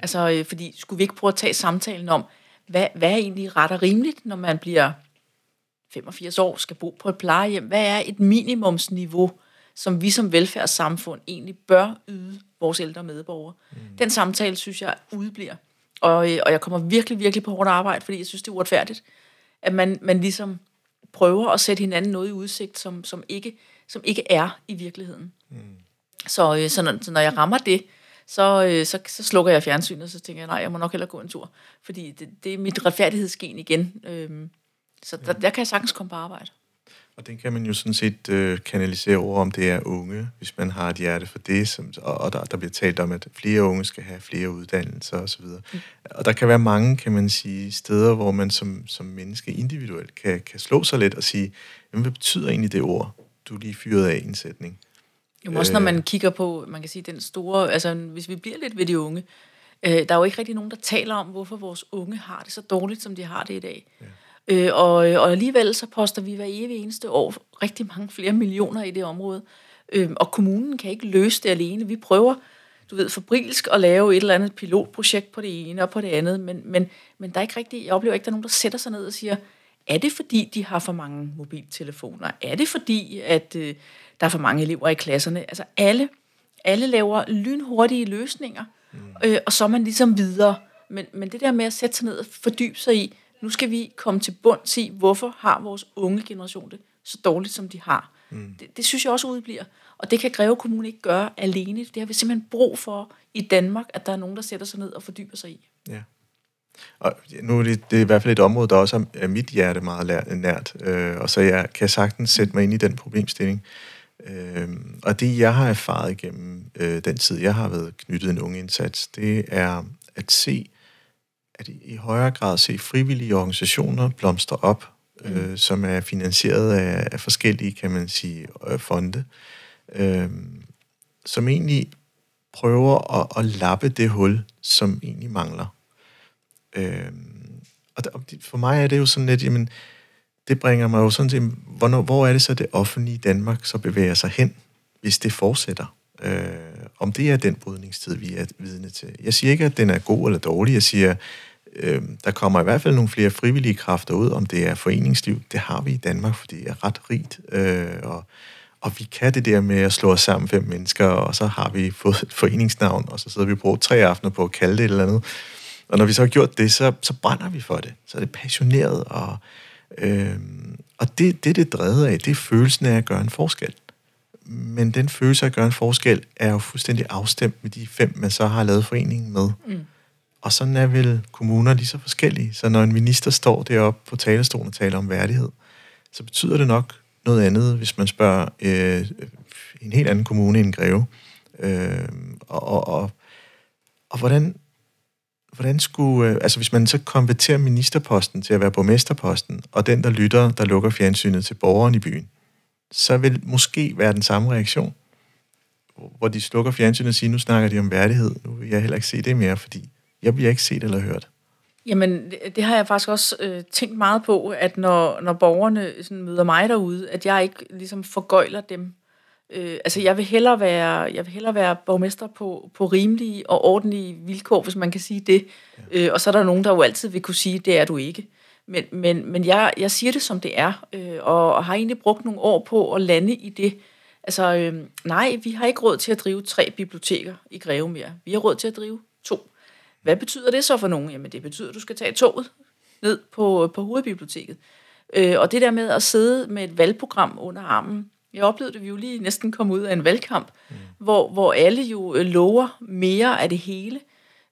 Altså, øh, fordi skulle vi ikke prøve at tage samtalen om, hvad, hvad er egentlig ret og rimeligt, når man bliver 85 år, skal bo på et plejehjem? Hvad er et minimumsniveau, som vi som velfærdssamfund egentlig bør yde vores ældre medborgere? Mm. Den samtale, synes jeg, udbliver. Og, øh, og jeg kommer virkelig, virkelig på hårdt arbejde, fordi jeg synes, det er uretfærdigt, at man, man ligesom prøver at sætte hinanden noget i udsigt, som, som, ikke, som ikke er i virkeligheden. Mm. Så, øh, så, når, så når jeg rammer det, så, øh, så, så slukker jeg fjernsynet, og så tænker jeg, nej, jeg må nok hellere gå en tur. Fordi det, det er mit retfærdighedsgen igen. Øhm, så der, der kan jeg sagtens komme på arbejde. Og den kan man jo sådan set øh, kanalisere over, om det er unge, hvis man har et hjerte for det, som, og, og der, der bliver talt om, at flere unge skal have flere uddannelser osv. Mm. Og der kan være mange, kan man sige, steder, hvor man som, som menneske individuelt kan, kan slå sig lidt og sige, jamen, hvad betyder egentlig det ord, du lige fyrede af en sætning? Jo, også når man kigger på, man kan sige, den store, altså hvis vi bliver lidt ved de unge, øh, der er jo ikke rigtig nogen, der taler om, hvorfor vores unge har det så dårligt, som de har det i dag. Ja. Øh, og, og alligevel så poster vi hver evig eneste år rigtig mange flere millioner i det område. Øh, og kommunen kan ikke løse det alene. Vi prøver, du ved, fabrilsk at lave et eller andet pilotprojekt på det ene og på det andet, men, men, men der er ikke rigtig, jeg oplever ikke, der er nogen, der sætter sig ned og siger, er det fordi, de har for mange mobiltelefoner? Er det fordi, at øh, der er for mange elever i klasserne? Altså alle, alle laver lynhurtige løsninger, mm. øh, og så er man ligesom videre. Men, men det der med at sætte sig ned og fordybe sig i, nu skal vi komme til bunds i, hvorfor har vores unge generation det så dårligt, som de har. Mm. Det, det synes jeg også udbliver. Og det kan Greve Kommune ikke gøre alene. Det har vi simpelthen brug for i Danmark, at der er nogen, der sætter sig ned og fordyber sig i. Ja. Og nu er det, det er i hvert fald et område, der også er mit hjerte meget nært, øh, og så jeg kan sagtens sætte mig ind i den problemstilling. Øh, og det, jeg har erfaret igennem øh, den tid, jeg har været knyttet en unge indsats, det er at se at i højere grad se frivillige organisationer blomstre op, mm. øh, som er finansieret af, af forskellige, kan man sige, øh, fonde, øh, som egentlig prøver at, at lappe det hul, som egentlig mangler. Øh, og for mig er det jo sådan lidt, jamen, det bringer mig jo sådan til, hvornår, hvor er det så det offentlige Danmark så bevæger sig hen, hvis det fortsætter? Øh, om det er den brydningstid, vi er vidne til. Jeg siger ikke, at den er god eller dårlig. Jeg siger, øh, der kommer i hvert fald nogle flere frivillige kræfter ud, om det er foreningsliv. Det har vi i Danmark, fordi det er ret rigt, øh, og, og vi kan det der med at slå os sammen fem mennesker, og så har vi fået et foreningsnavn, og så sidder vi og bruger tre aftener på at kalde det et eller andet. Og når vi så har gjort det, så, så brænder vi for det. Så er det passioneret, og, øh, og det, det, det drevet af, det er følelsen af at gøre en forskel. Men den følelse af at gøre en forskel, er jo fuldstændig afstemt med de fem, man så har lavet foreningen med. Mm. Og sådan er vel kommuner lige så forskellige. Så når en minister står deroppe på talerstolen og taler om værdighed, så betyder det nok noget andet, hvis man spørger øh, en helt anden kommune end Greve. Øh, og, og, og, og hvordan, hvordan skulle... Øh, altså hvis man så konverterer ministerposten til at være borgmesterposten, og den, der lytter, der lukker fjernsynet til borgeren i byen, så vil måske være den samme reaktion. Hvor de slukker fjernsynet og siger, nu snakker de om værdighed. Nu vil jeg heller ikke se det mere, fordi jeg bliver ikke set eller hørt. Jamen, det, har jeg faktisk også øh, tænkt meget på, at når, når borgerne sådan, møder mig derude, at jeg ikke ligesom forgøjler dem. Øh, altså, jeg vil hellere være, jeg vil hellere være borgmester på, på rimelige og ordentlige vilkår, hvis man kan sige det. Ja. Øh, og så er der nogen, der jo altid vil kunne sige, det er du ikke. Men, men, men jeg, jeg siger det, som det er, øh, og, og har egentlig brugt nogle år på at lande i det. Altså, øh, nej, vi har ikke råd til at drive tre biblioteker i Greve mere. Vi har råd til at drive. Hvad betyder det så for nogen? Jamen, det betyder, at du skal tage toget ned på, på hovedbiblioteket. Øh, og det der med at sidde med et valgprogram under armen, jeg oplevede det, vi jo lige næsten kom ud af en valgkamp, mm. hvor, hvor alle jo øh, lover mere af det hele,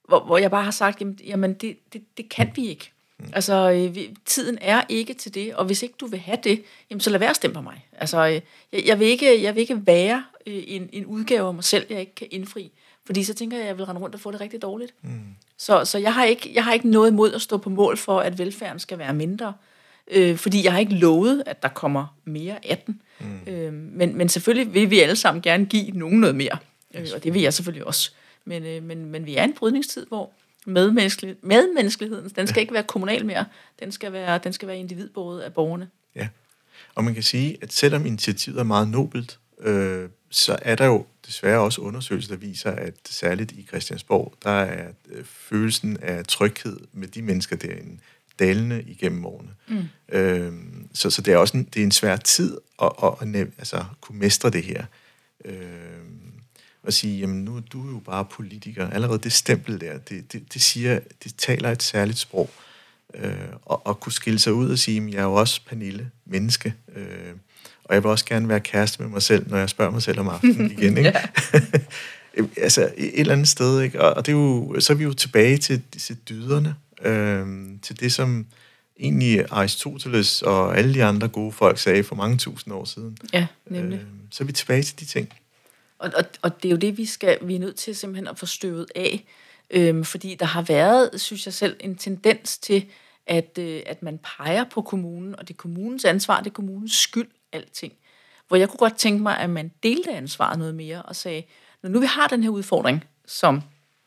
hvor, hvor jeg bare har sagt, jamen, jamen det, det, det kan vi ikke. Mm. Altså, øh, vi, tiden er ikke til det, og hvis ikke du vil have det, jamen, så lad være at stemme på mig. Altså, øh, jeg, jeg, vil ikke, jeg vil ikke være en, en udgave af mig selv, jeg ikke kan indfri. Fordi så tænker jeg, at jeg vil rende rundt og få det rigtig dårligt. Mm. Så, så jeg, har ikke, jeg har ikke noget imod at stå på mål for, at velfærden skal være mindre. Øh, fordi jeg har ikke lovet, at der kommer mere af den. Mm. Øh, men, men selvfølgelig vil vi alle sammen gerne give nogen noget mere. Øh, og det vil jeg selvfølgelig også. Men, øh, men, men vi er en brydningstid, hvor medmenneskelig, medmenneskeligheden, den skal ikke være kommunal mere. Den skal være, den skal være individbåret af borgerne. Ja, og man kan sige, at selvom initiativet er meget nobelt, øh, så er der jo desværre også undersøgelser, der viser, at særligt i Christiansborg, der er øh, følelsen af tryghed med de mennesker derinde dalende igennem årene. Mm. Øhm, så, så det er også en, det er en svær tid at, at, at altså, kunne mestre det her. Øhm, og sige, jamen nu du er jo bare politiker. Allerede det stempel der, det, det, det siger, det taler et særligt sprog. Øh, og, og kunne skille sig ud og sige, at jeg er jo også Pernille, menneske. Øh, og jeg vil også gerne være kæreste med mig selv, når jeg spørger mig selv om aftenen igen. Ikke? altså et eller andet sted. Ikke? Og, og det er jo, så er vi jo tilbage til disse dyderne. Øh, til det, som egentlig Aristoteles og alle de andre gode folk sagde for mange tusind år siden. Ja, nemlig. Øh, så er vi tilbage til de ting. Og, og, og det er jo det, vi, skal, vi er nødt til simpelthen at få støvet af. Øhm, fordi der har været, synes jeg selv, en tendens til, at, øh, at man peger på kommunen, og det er kommunens ansvar, det er kommunens skyld, alting. Hvor jeg kunne godt tænke mig, at man delte ansvaret noget mere og sagde, når nu vi har den her udfordring, som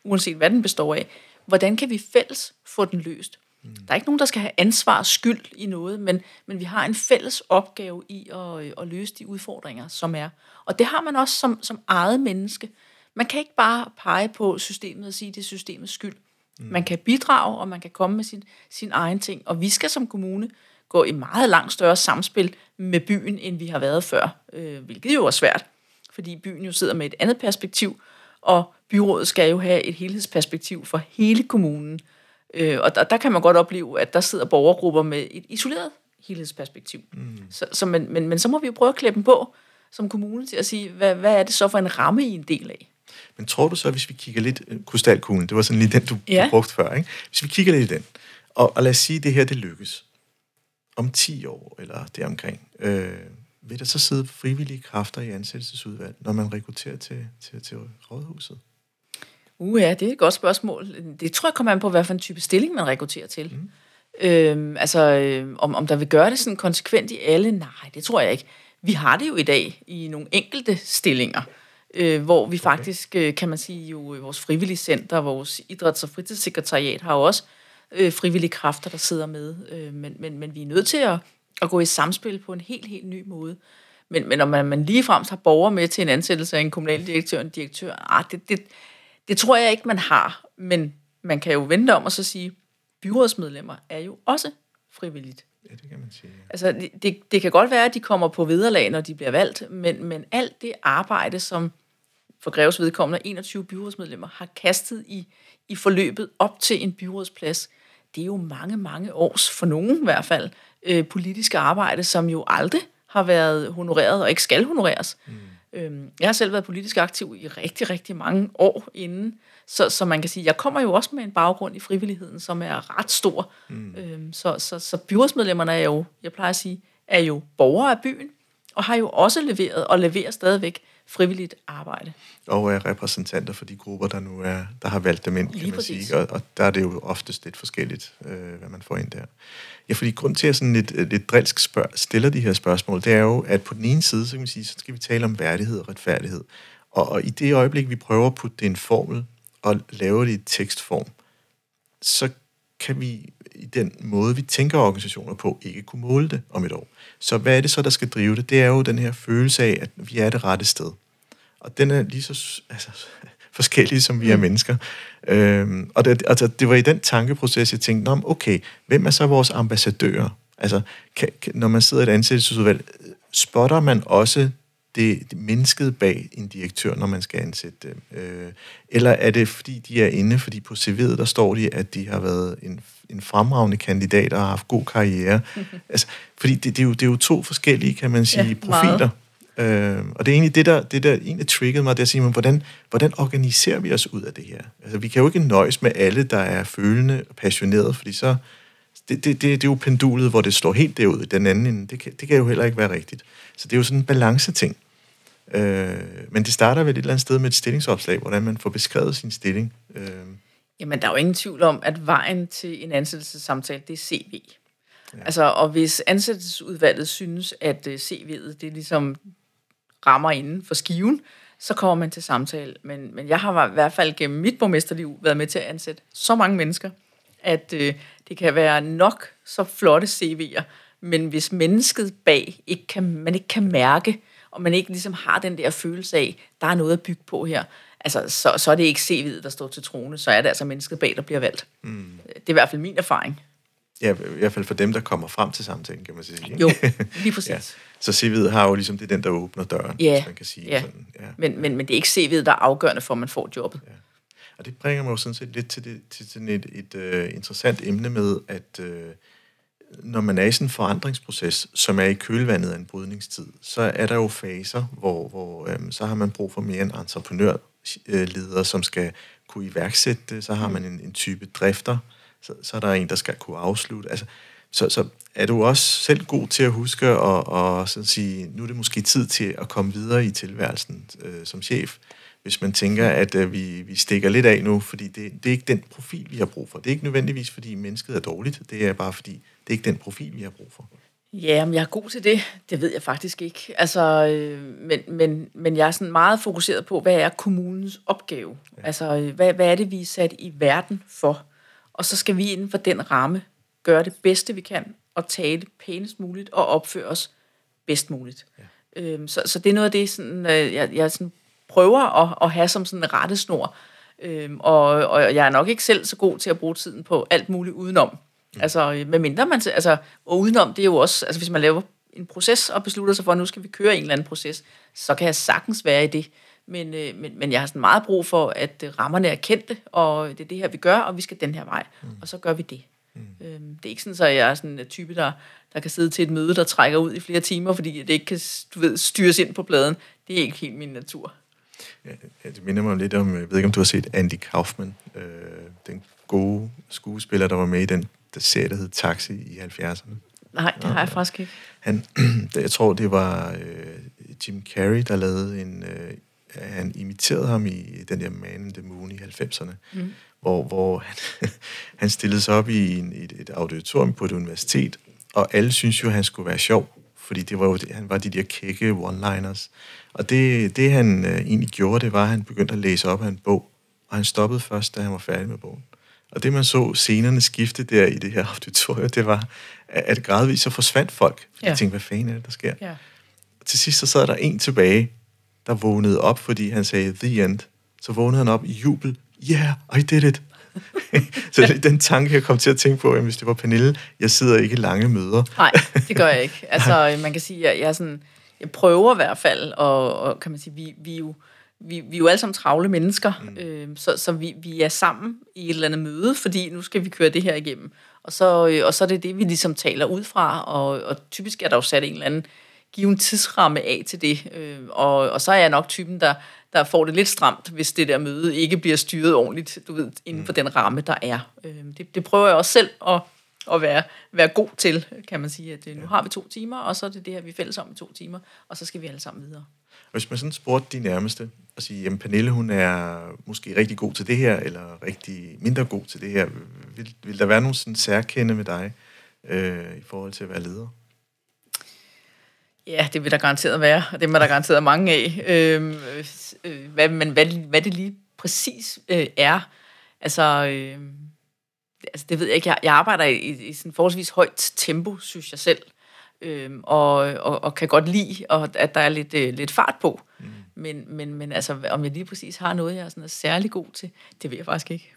uanset hvad den består af, hvordan kan vi fælles få den løst? Mm. Der er ikke nogen, der skal have ansvar og skyld i noget, men, men vi har en fælles opgave i at, at løse de udfordringer, som er. Og det har man også som, som eget menneske. Man kan ikke bare pege på systemet og sige, det er systemets skyld. Mm. Man kan bidrage, og man kan komme med sin, sin egen ting. Og vi skal som kommune gå i meget langt større samspil med byen, end vi har været før, øh, hvilket jo er svært, fordi byen jo sidder med et andet perspektiv, og byrådet skal jo have et helhedsperspektiv for hele kommunen. Øh, og der, der kan man godt opleve, at der sidder borgergrupper med et isoleret helhedsperspektiv. Mm. Så, så, men, men, men så må vi jo prøve at klæde dem på som kommune til at sige, hvad, hvad er det så for en ramme i en del af? Men tror du så, hvis vi kigger lidt, øh, krystalkuglen, det var sådan lige den, du, ja. du brugte før, ikke? hvis vi kigger lidt i den, og, og lad os sige, at det her det lykkes om 10 år, eller deromkring, øh, vil der så sidde frivillige kræfter i ansættelsesudvalg, når man rekrutterer til, til, til rådhuset? Uh ja, det er et godt spørgsmål. Det tror jeg kommer an på, hvad for en type stilling man rekrutterer til. Mm. Øhm, altså, øh, om, om der vil gøre det sådan konsekvent i alle? Nej, det tror jeg ikke. Vi har det jo i dag i nogle enkelte stillinger, øh, hvor vi okay. faktisk, øh, kan man sige, jo vores frivillige center, vores idræts- og fritidssekretariat har jo også øh, frivillige kræfter, der sidder med. Øh, men, men, men vi er nødt til at, at gå i samspil på en helt, helt ny måde. Men, men om man, man ligefrem har borgere med til en ansættelse af en kommunaldirektør og en direktør, ah, det, det, det tror jeg ikke, man har. Men man kan jo vente om og så sige, byrådsmedlemmer er jo også frivilligt. Ja, det kan man sige. Ja. Altså, det, det kan godt være, at de kommer på vederlag, når de bliver valgt, men, men alt det arbejde, som for Greves vedkommende 21 byrådsmedlemmer har kastet i, i forløbet op til en byrådsplads, det er jo mange, mange års, for nogen i hvert fald, øh, politiske arbejde, som jo aldrig har været honoreret og ikke skal honoreres. Mm. Øhm, jeg har selv været politisk aktiv i rigtig, rigtig mange år inden, så, så man kan sige, jeg kommer jo også med en baggrund i frivilligheden, som er ret stor. Mm. Øhm, så, så, så byrådsmedlemmerne er jo, jeg plejer at sige, er jo borgere af byen, og har jo også leveret og leverer stadigvæk frivilligt arbejde. Og er repræsentanter for de grupper, der nu er, der har valgt dem ind, kan Lige man præcis. sige. Og, og der er det jo oftest lidt forskelligt, øh, hvad man får ind der. Ja, fordi grund til, at sådan lidt, øh, lidt drilsk spørg, stiller de her spørgsmål, det er jo, at på den ene side, så kan man sige, så skal vi tale om værdighed og retfærdighed. Og, og i det øjeblik, vi prøver at putte det i en formel og lave det i tekstform, så kan vi i den måde, vi tænker organisationer på, ikke kunne måle det om et år. Så hvad er det så, der skal drive det? Det er jo den her følelse af, at vi er det rette sted. Og den er lige så altså, forskellig, som vi er mm. mennesker. Øhm, og det, altså, det var i den tankeproces, jeg tænkte, okay, hvem er så vores ambassadører? Altså, kan, kan, når man sidder i et ansættelsesudvalg, spotter man også det, det mennesket bag en direktør, når man skal ansætte dem? Øh, eller er det, fordi de er inde, fordi på CV'et, der står de, at de har været en, en fremragende kandidat og har haft god karriere? altså, fordi det, det, er jo, det er jo to forskellige, kan man sige, ja, profiler. Øh, og det er egentlig det, der, det der egentlig triggede mig, det er at sige, men hvordan, hvordan organiserer vi os ud af det her? Altså, vi kan jo ikke nøjes med alle, der er følende og passionerede, fordi så, det, det, det, det er jo pendulet, hvor det slår helt derud i den anden ende. Det kan, det kan jo heller ikke være rigtigt. Så det er jo sådan en balance-ting. Øh, men det starter vel et eller andet sted med et stillingsopslag, hvordan man får beskrevet sin stilling. Øh. Jamen, der er jo ingen tvivl om, at vejen til en ansættelsessamtale, det er CV. Ja. Altså, og hvis ansættelsesudvalget synes, at øh, CV'et, det ligesom rammer inden for skiven, så kommer man til samtale. Men, men jeg har i hvert fald gennem mit borgmesterliv været med til at ansætte så mange mennesker, at øh, det kan være nok så flotte CV'er, men hvis mennesket bag ikke kan, man ikke kan mærke, og man ikke ligesom har den der følelse af, der er noget at bygge på her, altså, så, så er det ikke CV'et, der står til trone, så er det altså mennesket bag, der bliver valgt. Mm. Det er i hvert fald min erfaring. Ja, i hvert fald for dem, der kommer frem til samtalen, kan man sige. Ikke? Jo, lige præcis. ja. Så CV'et har jo ligesom, det er den, der åbner døren, ja. hvis man kan sige ja. sådan. Ja. Men, men, men det er ikke CV'et, der er afgørende for, at man får jobbet. Ja. Og det bringer mig jo sådan set lidt til, det, til sådan et, et uh, interessant emne med, at uh, når man er i sådan en forandringsproces, som er i kølvandet af en brydningstid, så er der jo faser, hvor, hvor um, så har man brug for mere en entreprenørleder, som skal kunne iværksætte det. Så har man en, en type drifter, så, så er der en, der skal kunne afslutte. Altså, så, så er du også selv god til at huske og, og sådan sige, nu er det måske tid til at komme videre i tilværelsen øh, som chef, hvis man tænker, at øh, vi, vi stikker lidt af nu, fordi det, det er ikke den profil, vi har brug for. Det er ikke nødvendigvis, fordi mennesket er dårligt, det er bare fordi, det er ikke den profil, vi har brug for. Ja, om jeg er god til det, det ved jeg faktisk ikke. Altså, øh, men, men, men jeg er sådan meget fokuseret på, hvad er kommunens opgave? Ja. Altså, øh, hvad, hvad er det, vi er sat i verden for? Og så skal vi inden for den ramme gøre det bedste, vi kan, og tale pænest muligt, og opføre os bedst muligt. Ja. Øhm, så, så det er noget af det, sådan, øh, jeg, jeg sådan prøver at, at have som sådan en rettesnor. Øhm, og, og jeg er nok ikke selv så god til at bruge tiden på alt muligt udenom. Mm. Altså, med mindre man... Altså, og udenom, det er jo også... Altså, hvis man laver en proces og beslutter sig for, at nu skal vi køre en eller anden proces, så kan jeg sagtens være i det. Men, øh, men, men jeg har sådan meget brug for, at øh, rammerne er kendte, og det er det her, vi gør, og vi skal den her vej. Mm. Og så gør vi det. Mm. Øhm, det er ikke sådan, at jeg er sådan en type, der, der kan sidde til et møde, der trækker ud i flere timer, fordi det ikke kan du ved, styres ind på pladen. Det er ikke helt min natur. Ja, det minder mig lidt om, jeg ved ikke, om du har set Andy Kaufman, øh, den gode skuespiller, der var med i den der serie, der hed Taxi i 70'erne. Nej, det har jeg faktisk ikke. Han, jeg tror, det var øh, Jim Carrey, der lavede en... Øh, han imiterede ham i den der Man in the Moon i 90'erne, mm. hvor, hvor han, han stillede sig op i en, et, et auditorium på et universitet, og alle synes jo, at han skulle være sjov, fordi det var jo, han var de der kække one-liners. Og det, det han øh, egentlig gjorde, det var, at han begyndte at læse op af en bog, og han stoppede først, da han var færdig med bogen. Og det man så scenerne skifte der i det her auditorium, det var, at gradvist så forsvandt folk. Ja. Jeg tænkte, hvad fanden er det, der sker? Ja. Og til sidst så sad der en tilbage, der vågnede op, fordi han sagde, the end. Så vågnede han op i jubel. Yeah, I did it. så den tanke, jeg kom til at tænke på, at hvis det var Pernille, jeg sidder ikke i lange møder. Nej, det gør jeg ikke. Altså, man kan sige, at jeg, er sådan, jeg prøver i hvert fald, og, og kan man sige, vi, vi, er jo, vi, vi er jo alle sammen travle mennesker, mm. øh, så, så vi, vi er sammen i et eller andet møde, fordi nu skal vi køre det her igennem. Og så, øh, og så er det det, vi ligesom taler ud fra, og, og typisk er der jo sat en eller anden give en tidsramme af til det. Øh, og, og så er jeg nok typen, der, der får det lidt stramt, hvis det der møde ikke bliver styret ordentligt, du ved, inden for mm. den ramme, der er. Øh, det, det prøver jeg også selv at, at være, være god til, kan man sige, at øh, nu har vi to timer, og så er det det her, vi er fælles om i to timer, og så skal vi alle sammen videre. Hvis man sådan spurgte de nærmeste, og sige, jamen Pernille, hun er måske rigtig god til det her, eller rigtig mindre god til det her, vil, vil der være nogle sådan særkende med dig, øh, i forhold til at være leder? Ja, det vil der garanteret være, og det er der garanteret mange af. Øhm, øh, hvad, men hvad, hvad det lige præcis øh, er, altså... Øh, altså det ved jeg ikke, jeg, jeg arbejder i, i sådan forholdsvis højt tempo, synes jeg selv, øhm, og, og, og kan godt lide, og, at der er lidt, øh, lidt fart på. Mm. Men, men, men altså, om jeg lige præcis har noget, jeg er, sådan er særlig god til, det ved jeg faktisk ikke.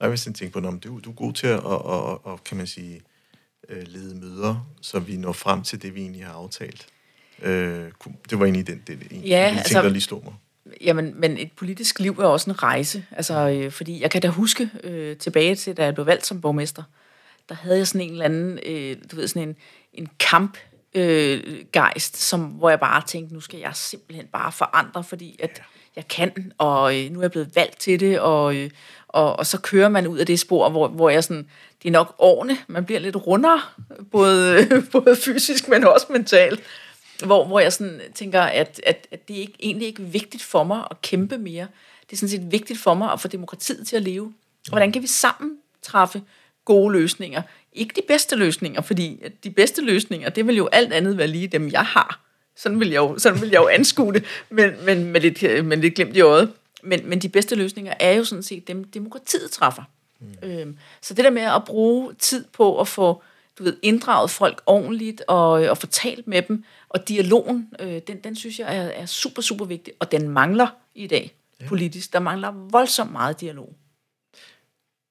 Jeg vil sådan tænke på, om du, du er god til at, og, og, og, kan man sige, øh, lede møder, så vi når frem til det, vi egentlig har aftalt. Øh, det var egentlig den, det, det, ja, ting, altså, der lige slog mig. Jamen, men et politisk liv er også en rejse. Altså, øh, fordi jeg kan da huske øh, tilbage til, da jeg blev valgt som borgmester, der havde jeg sådan en eller anden, øh, du ved, sådan en, en kamp øh, gejst, som, hvor jeg bare tænkte, nu skal jeg simpelthen bare forandre, fordi at jeg kan, og øh, nu er jeg blevet valgt til det, og, øh, og, og så kører man ud af det spor, hvor, hvor jeg sådan, det er nok årene, man bliver lidt rundere, både, både fysisk, men også mentalt hvor, hvor jeg sådan tænker, at, at, at det er ikke, egentlig ikke vigtigt for mig at kæmpe mere. Det er sådan set vigtigt for mig at få demokratiet til at leve. Og hvordan kan vi sammen træffe gode løsninger? Ikke de bedste løsninger, fordi de bedste løsninger, det vil jo alt andet være lige dem, jeg har. Sådan vil jeg jo, sådan vil jeg jo anskue det, men, men med, lidt, øh, med lidt glemt i øjet. Men, men de bedste løsninger er jo sådan set dem, demokratiet træffer. Mm. Øhm, så det der med at bruge tid på at få du ved, inddraget folk ordentligt og, og fortalt med dem, og dialogen, øh, den, den synes jeg er, er super, super vigtig, og den mangler i dag ja. politisk. Der mangler voldsomt meget dialog.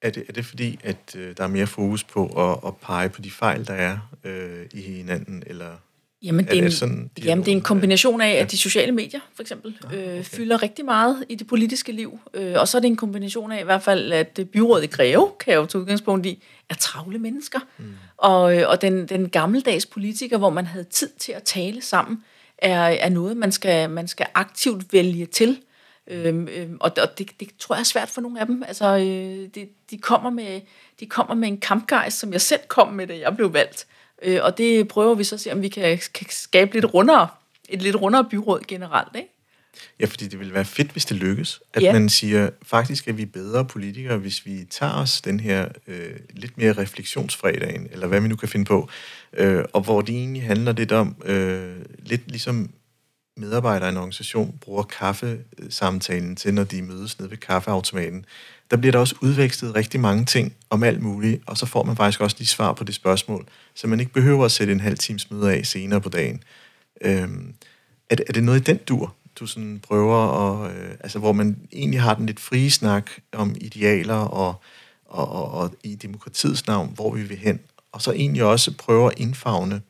Er det, er det fordi, at øh, der er mere fokus på at, at pege på de fejl, der er øh, i hinanden, eller Jamen, det er, en, sådan, jamen, det er en kombination af, at de sociale medier, for eksempel, ah, okay. øh, fylder rigtig meget i det politiske liv. Øh, og så er det en kombination af, i hvert fald, at byrådet i Greve, kan jeg jo tage udgangspunkt i, er travle mennesker. Mm. Og, øh, og den, den gammeldags politiker, hvor man havde tid til at tale sammen, er, er noget, man skal, man skal aktivt vælge til. Øhm, øhm, og og det, det tror jeg er svært for nogle af dem. Altså, øh, de, de, kommer med, de kommer med en kampgejst, som jeg selv kom med, da jeg blev valgt. Øh, og det prøver vi så at se, om vi kan, kan skabe lidt rundere, et lidt rundere byråd generelt. Ikke? Ja, fordi det vil være fedt, hvis det lykkes. At ja. man siger, faktisk er vi bedre politikere, hvis vi tager os den her øh, lidt mere refleksionsfredagen, eller hvad vi nu kan finde på, øh, og hvor det egentlig handler lidt om, øh, lidt ligesom medarbejdere i en organisation bruger kaffesamtalen til, når de mødes nede ved kaffeautomaten. Der bliver der også udvekslet rigtig mange ting om alt muligt, og så får man faktisk også lige svar på det spørgsmål, så man ikke behøver at sætte en halv times møde af senere på dagen. Øhm, er, det, er det noget i den dur, du sådan prøver at, øh, altså hvor man egentlig har den lidt frie snak om idealer og, og, og, og i demokratiets navn, hvor vi vil hen, og så egentlig også prøver at indfagne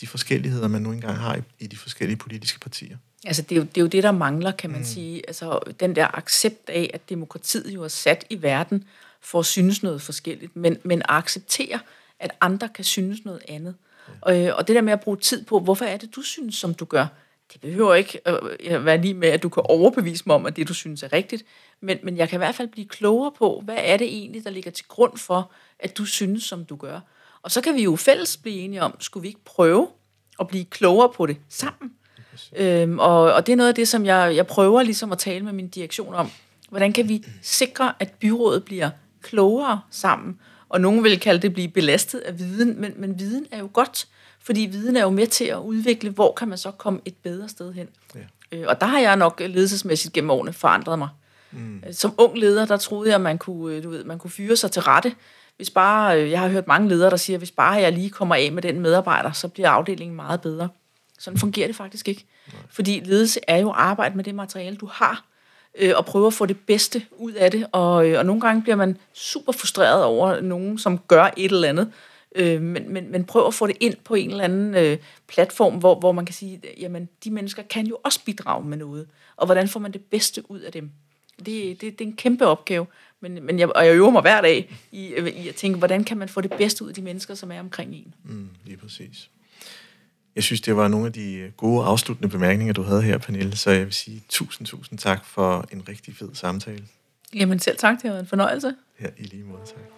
de forskelligheder, man nu engang har i, i de forskellige politiske partier. Altså, det er, jo, det er jo det, der mangler, kan man mm. sige. Altså, den der accept af, at demokratiet jo er sat i verden for at synes noget forskelligt, men, men acceptere, at andre kan synes noget andet. Ja. Og, øh, og det der med at bruge tid på, hvorfor er det, du synes, som du gør, det behøver ikke at være lige med, at du kan overbevise mig om, at det, du synes, er rigtigt. Men, men jeg kan i hvert fald blive klogere på, hvad er det egentlig, der ligger til grund for, at du synes, som du gør. Og så kan vi jo fælles blive enige om, skulle vi ikke prøve at blive klogere på det sammen? Øhm, og, og det er noget af det, som jeg, jeg prøver ligesom at tale med min direktion om. Hvordan kan vi sikre, at byrådet bliver klogere sammen? Og nogen vil kalde det blive belastet af viden, men, men viden er jo godt, fordi viden er jo med til at udvikle, hvor kan man så komme et bedre sted hen. Ja. Øh, og der har jeg nok ledelsesmæssigt gennem årene forandret mig. Mm. Som ung leder, der troede jeg, at man kunne, øh, du ved, man kunne fyre sig til rette hvis bare, øh, jeg har hørt mange ledere, der siger, hvis bare jeg lige kommer af med den medarbejder, så bliver afdelingen meget bedre. Sådan fungerer det faktisk ikke. Nej. Fordi ledelse er jo arbejde med det materiale, du har, øh, og prøve at få det bedste ud af det. Og, øh, og nogle gange bliver man super frustreret over nogen, som gør et eller andet. Øh, men, men, men prøv at få det ind på en eller anden øh, platform, hvor, hvor man kan sige, jamen de mennesker kan jo også bidrage med noget. Og hvordan får man det bedste ud af dem? Det, det, det er en kæmpe opgave. Men, men jeg, og jeg øver mig hver dag i, i at tænke, hvordan kan man få det bedste ud af de mennesker, som er omkring en. Mm, lige præcis. Jeg synes, det var nogle af de gode afsluttende bemærkninger, du havde her, Pernille. Så jeg vil sige tusind, tusind tak for en rigtig fed samtale. Jamen selv tak, det var en fornøjelse. Ja, i lige måde, tak.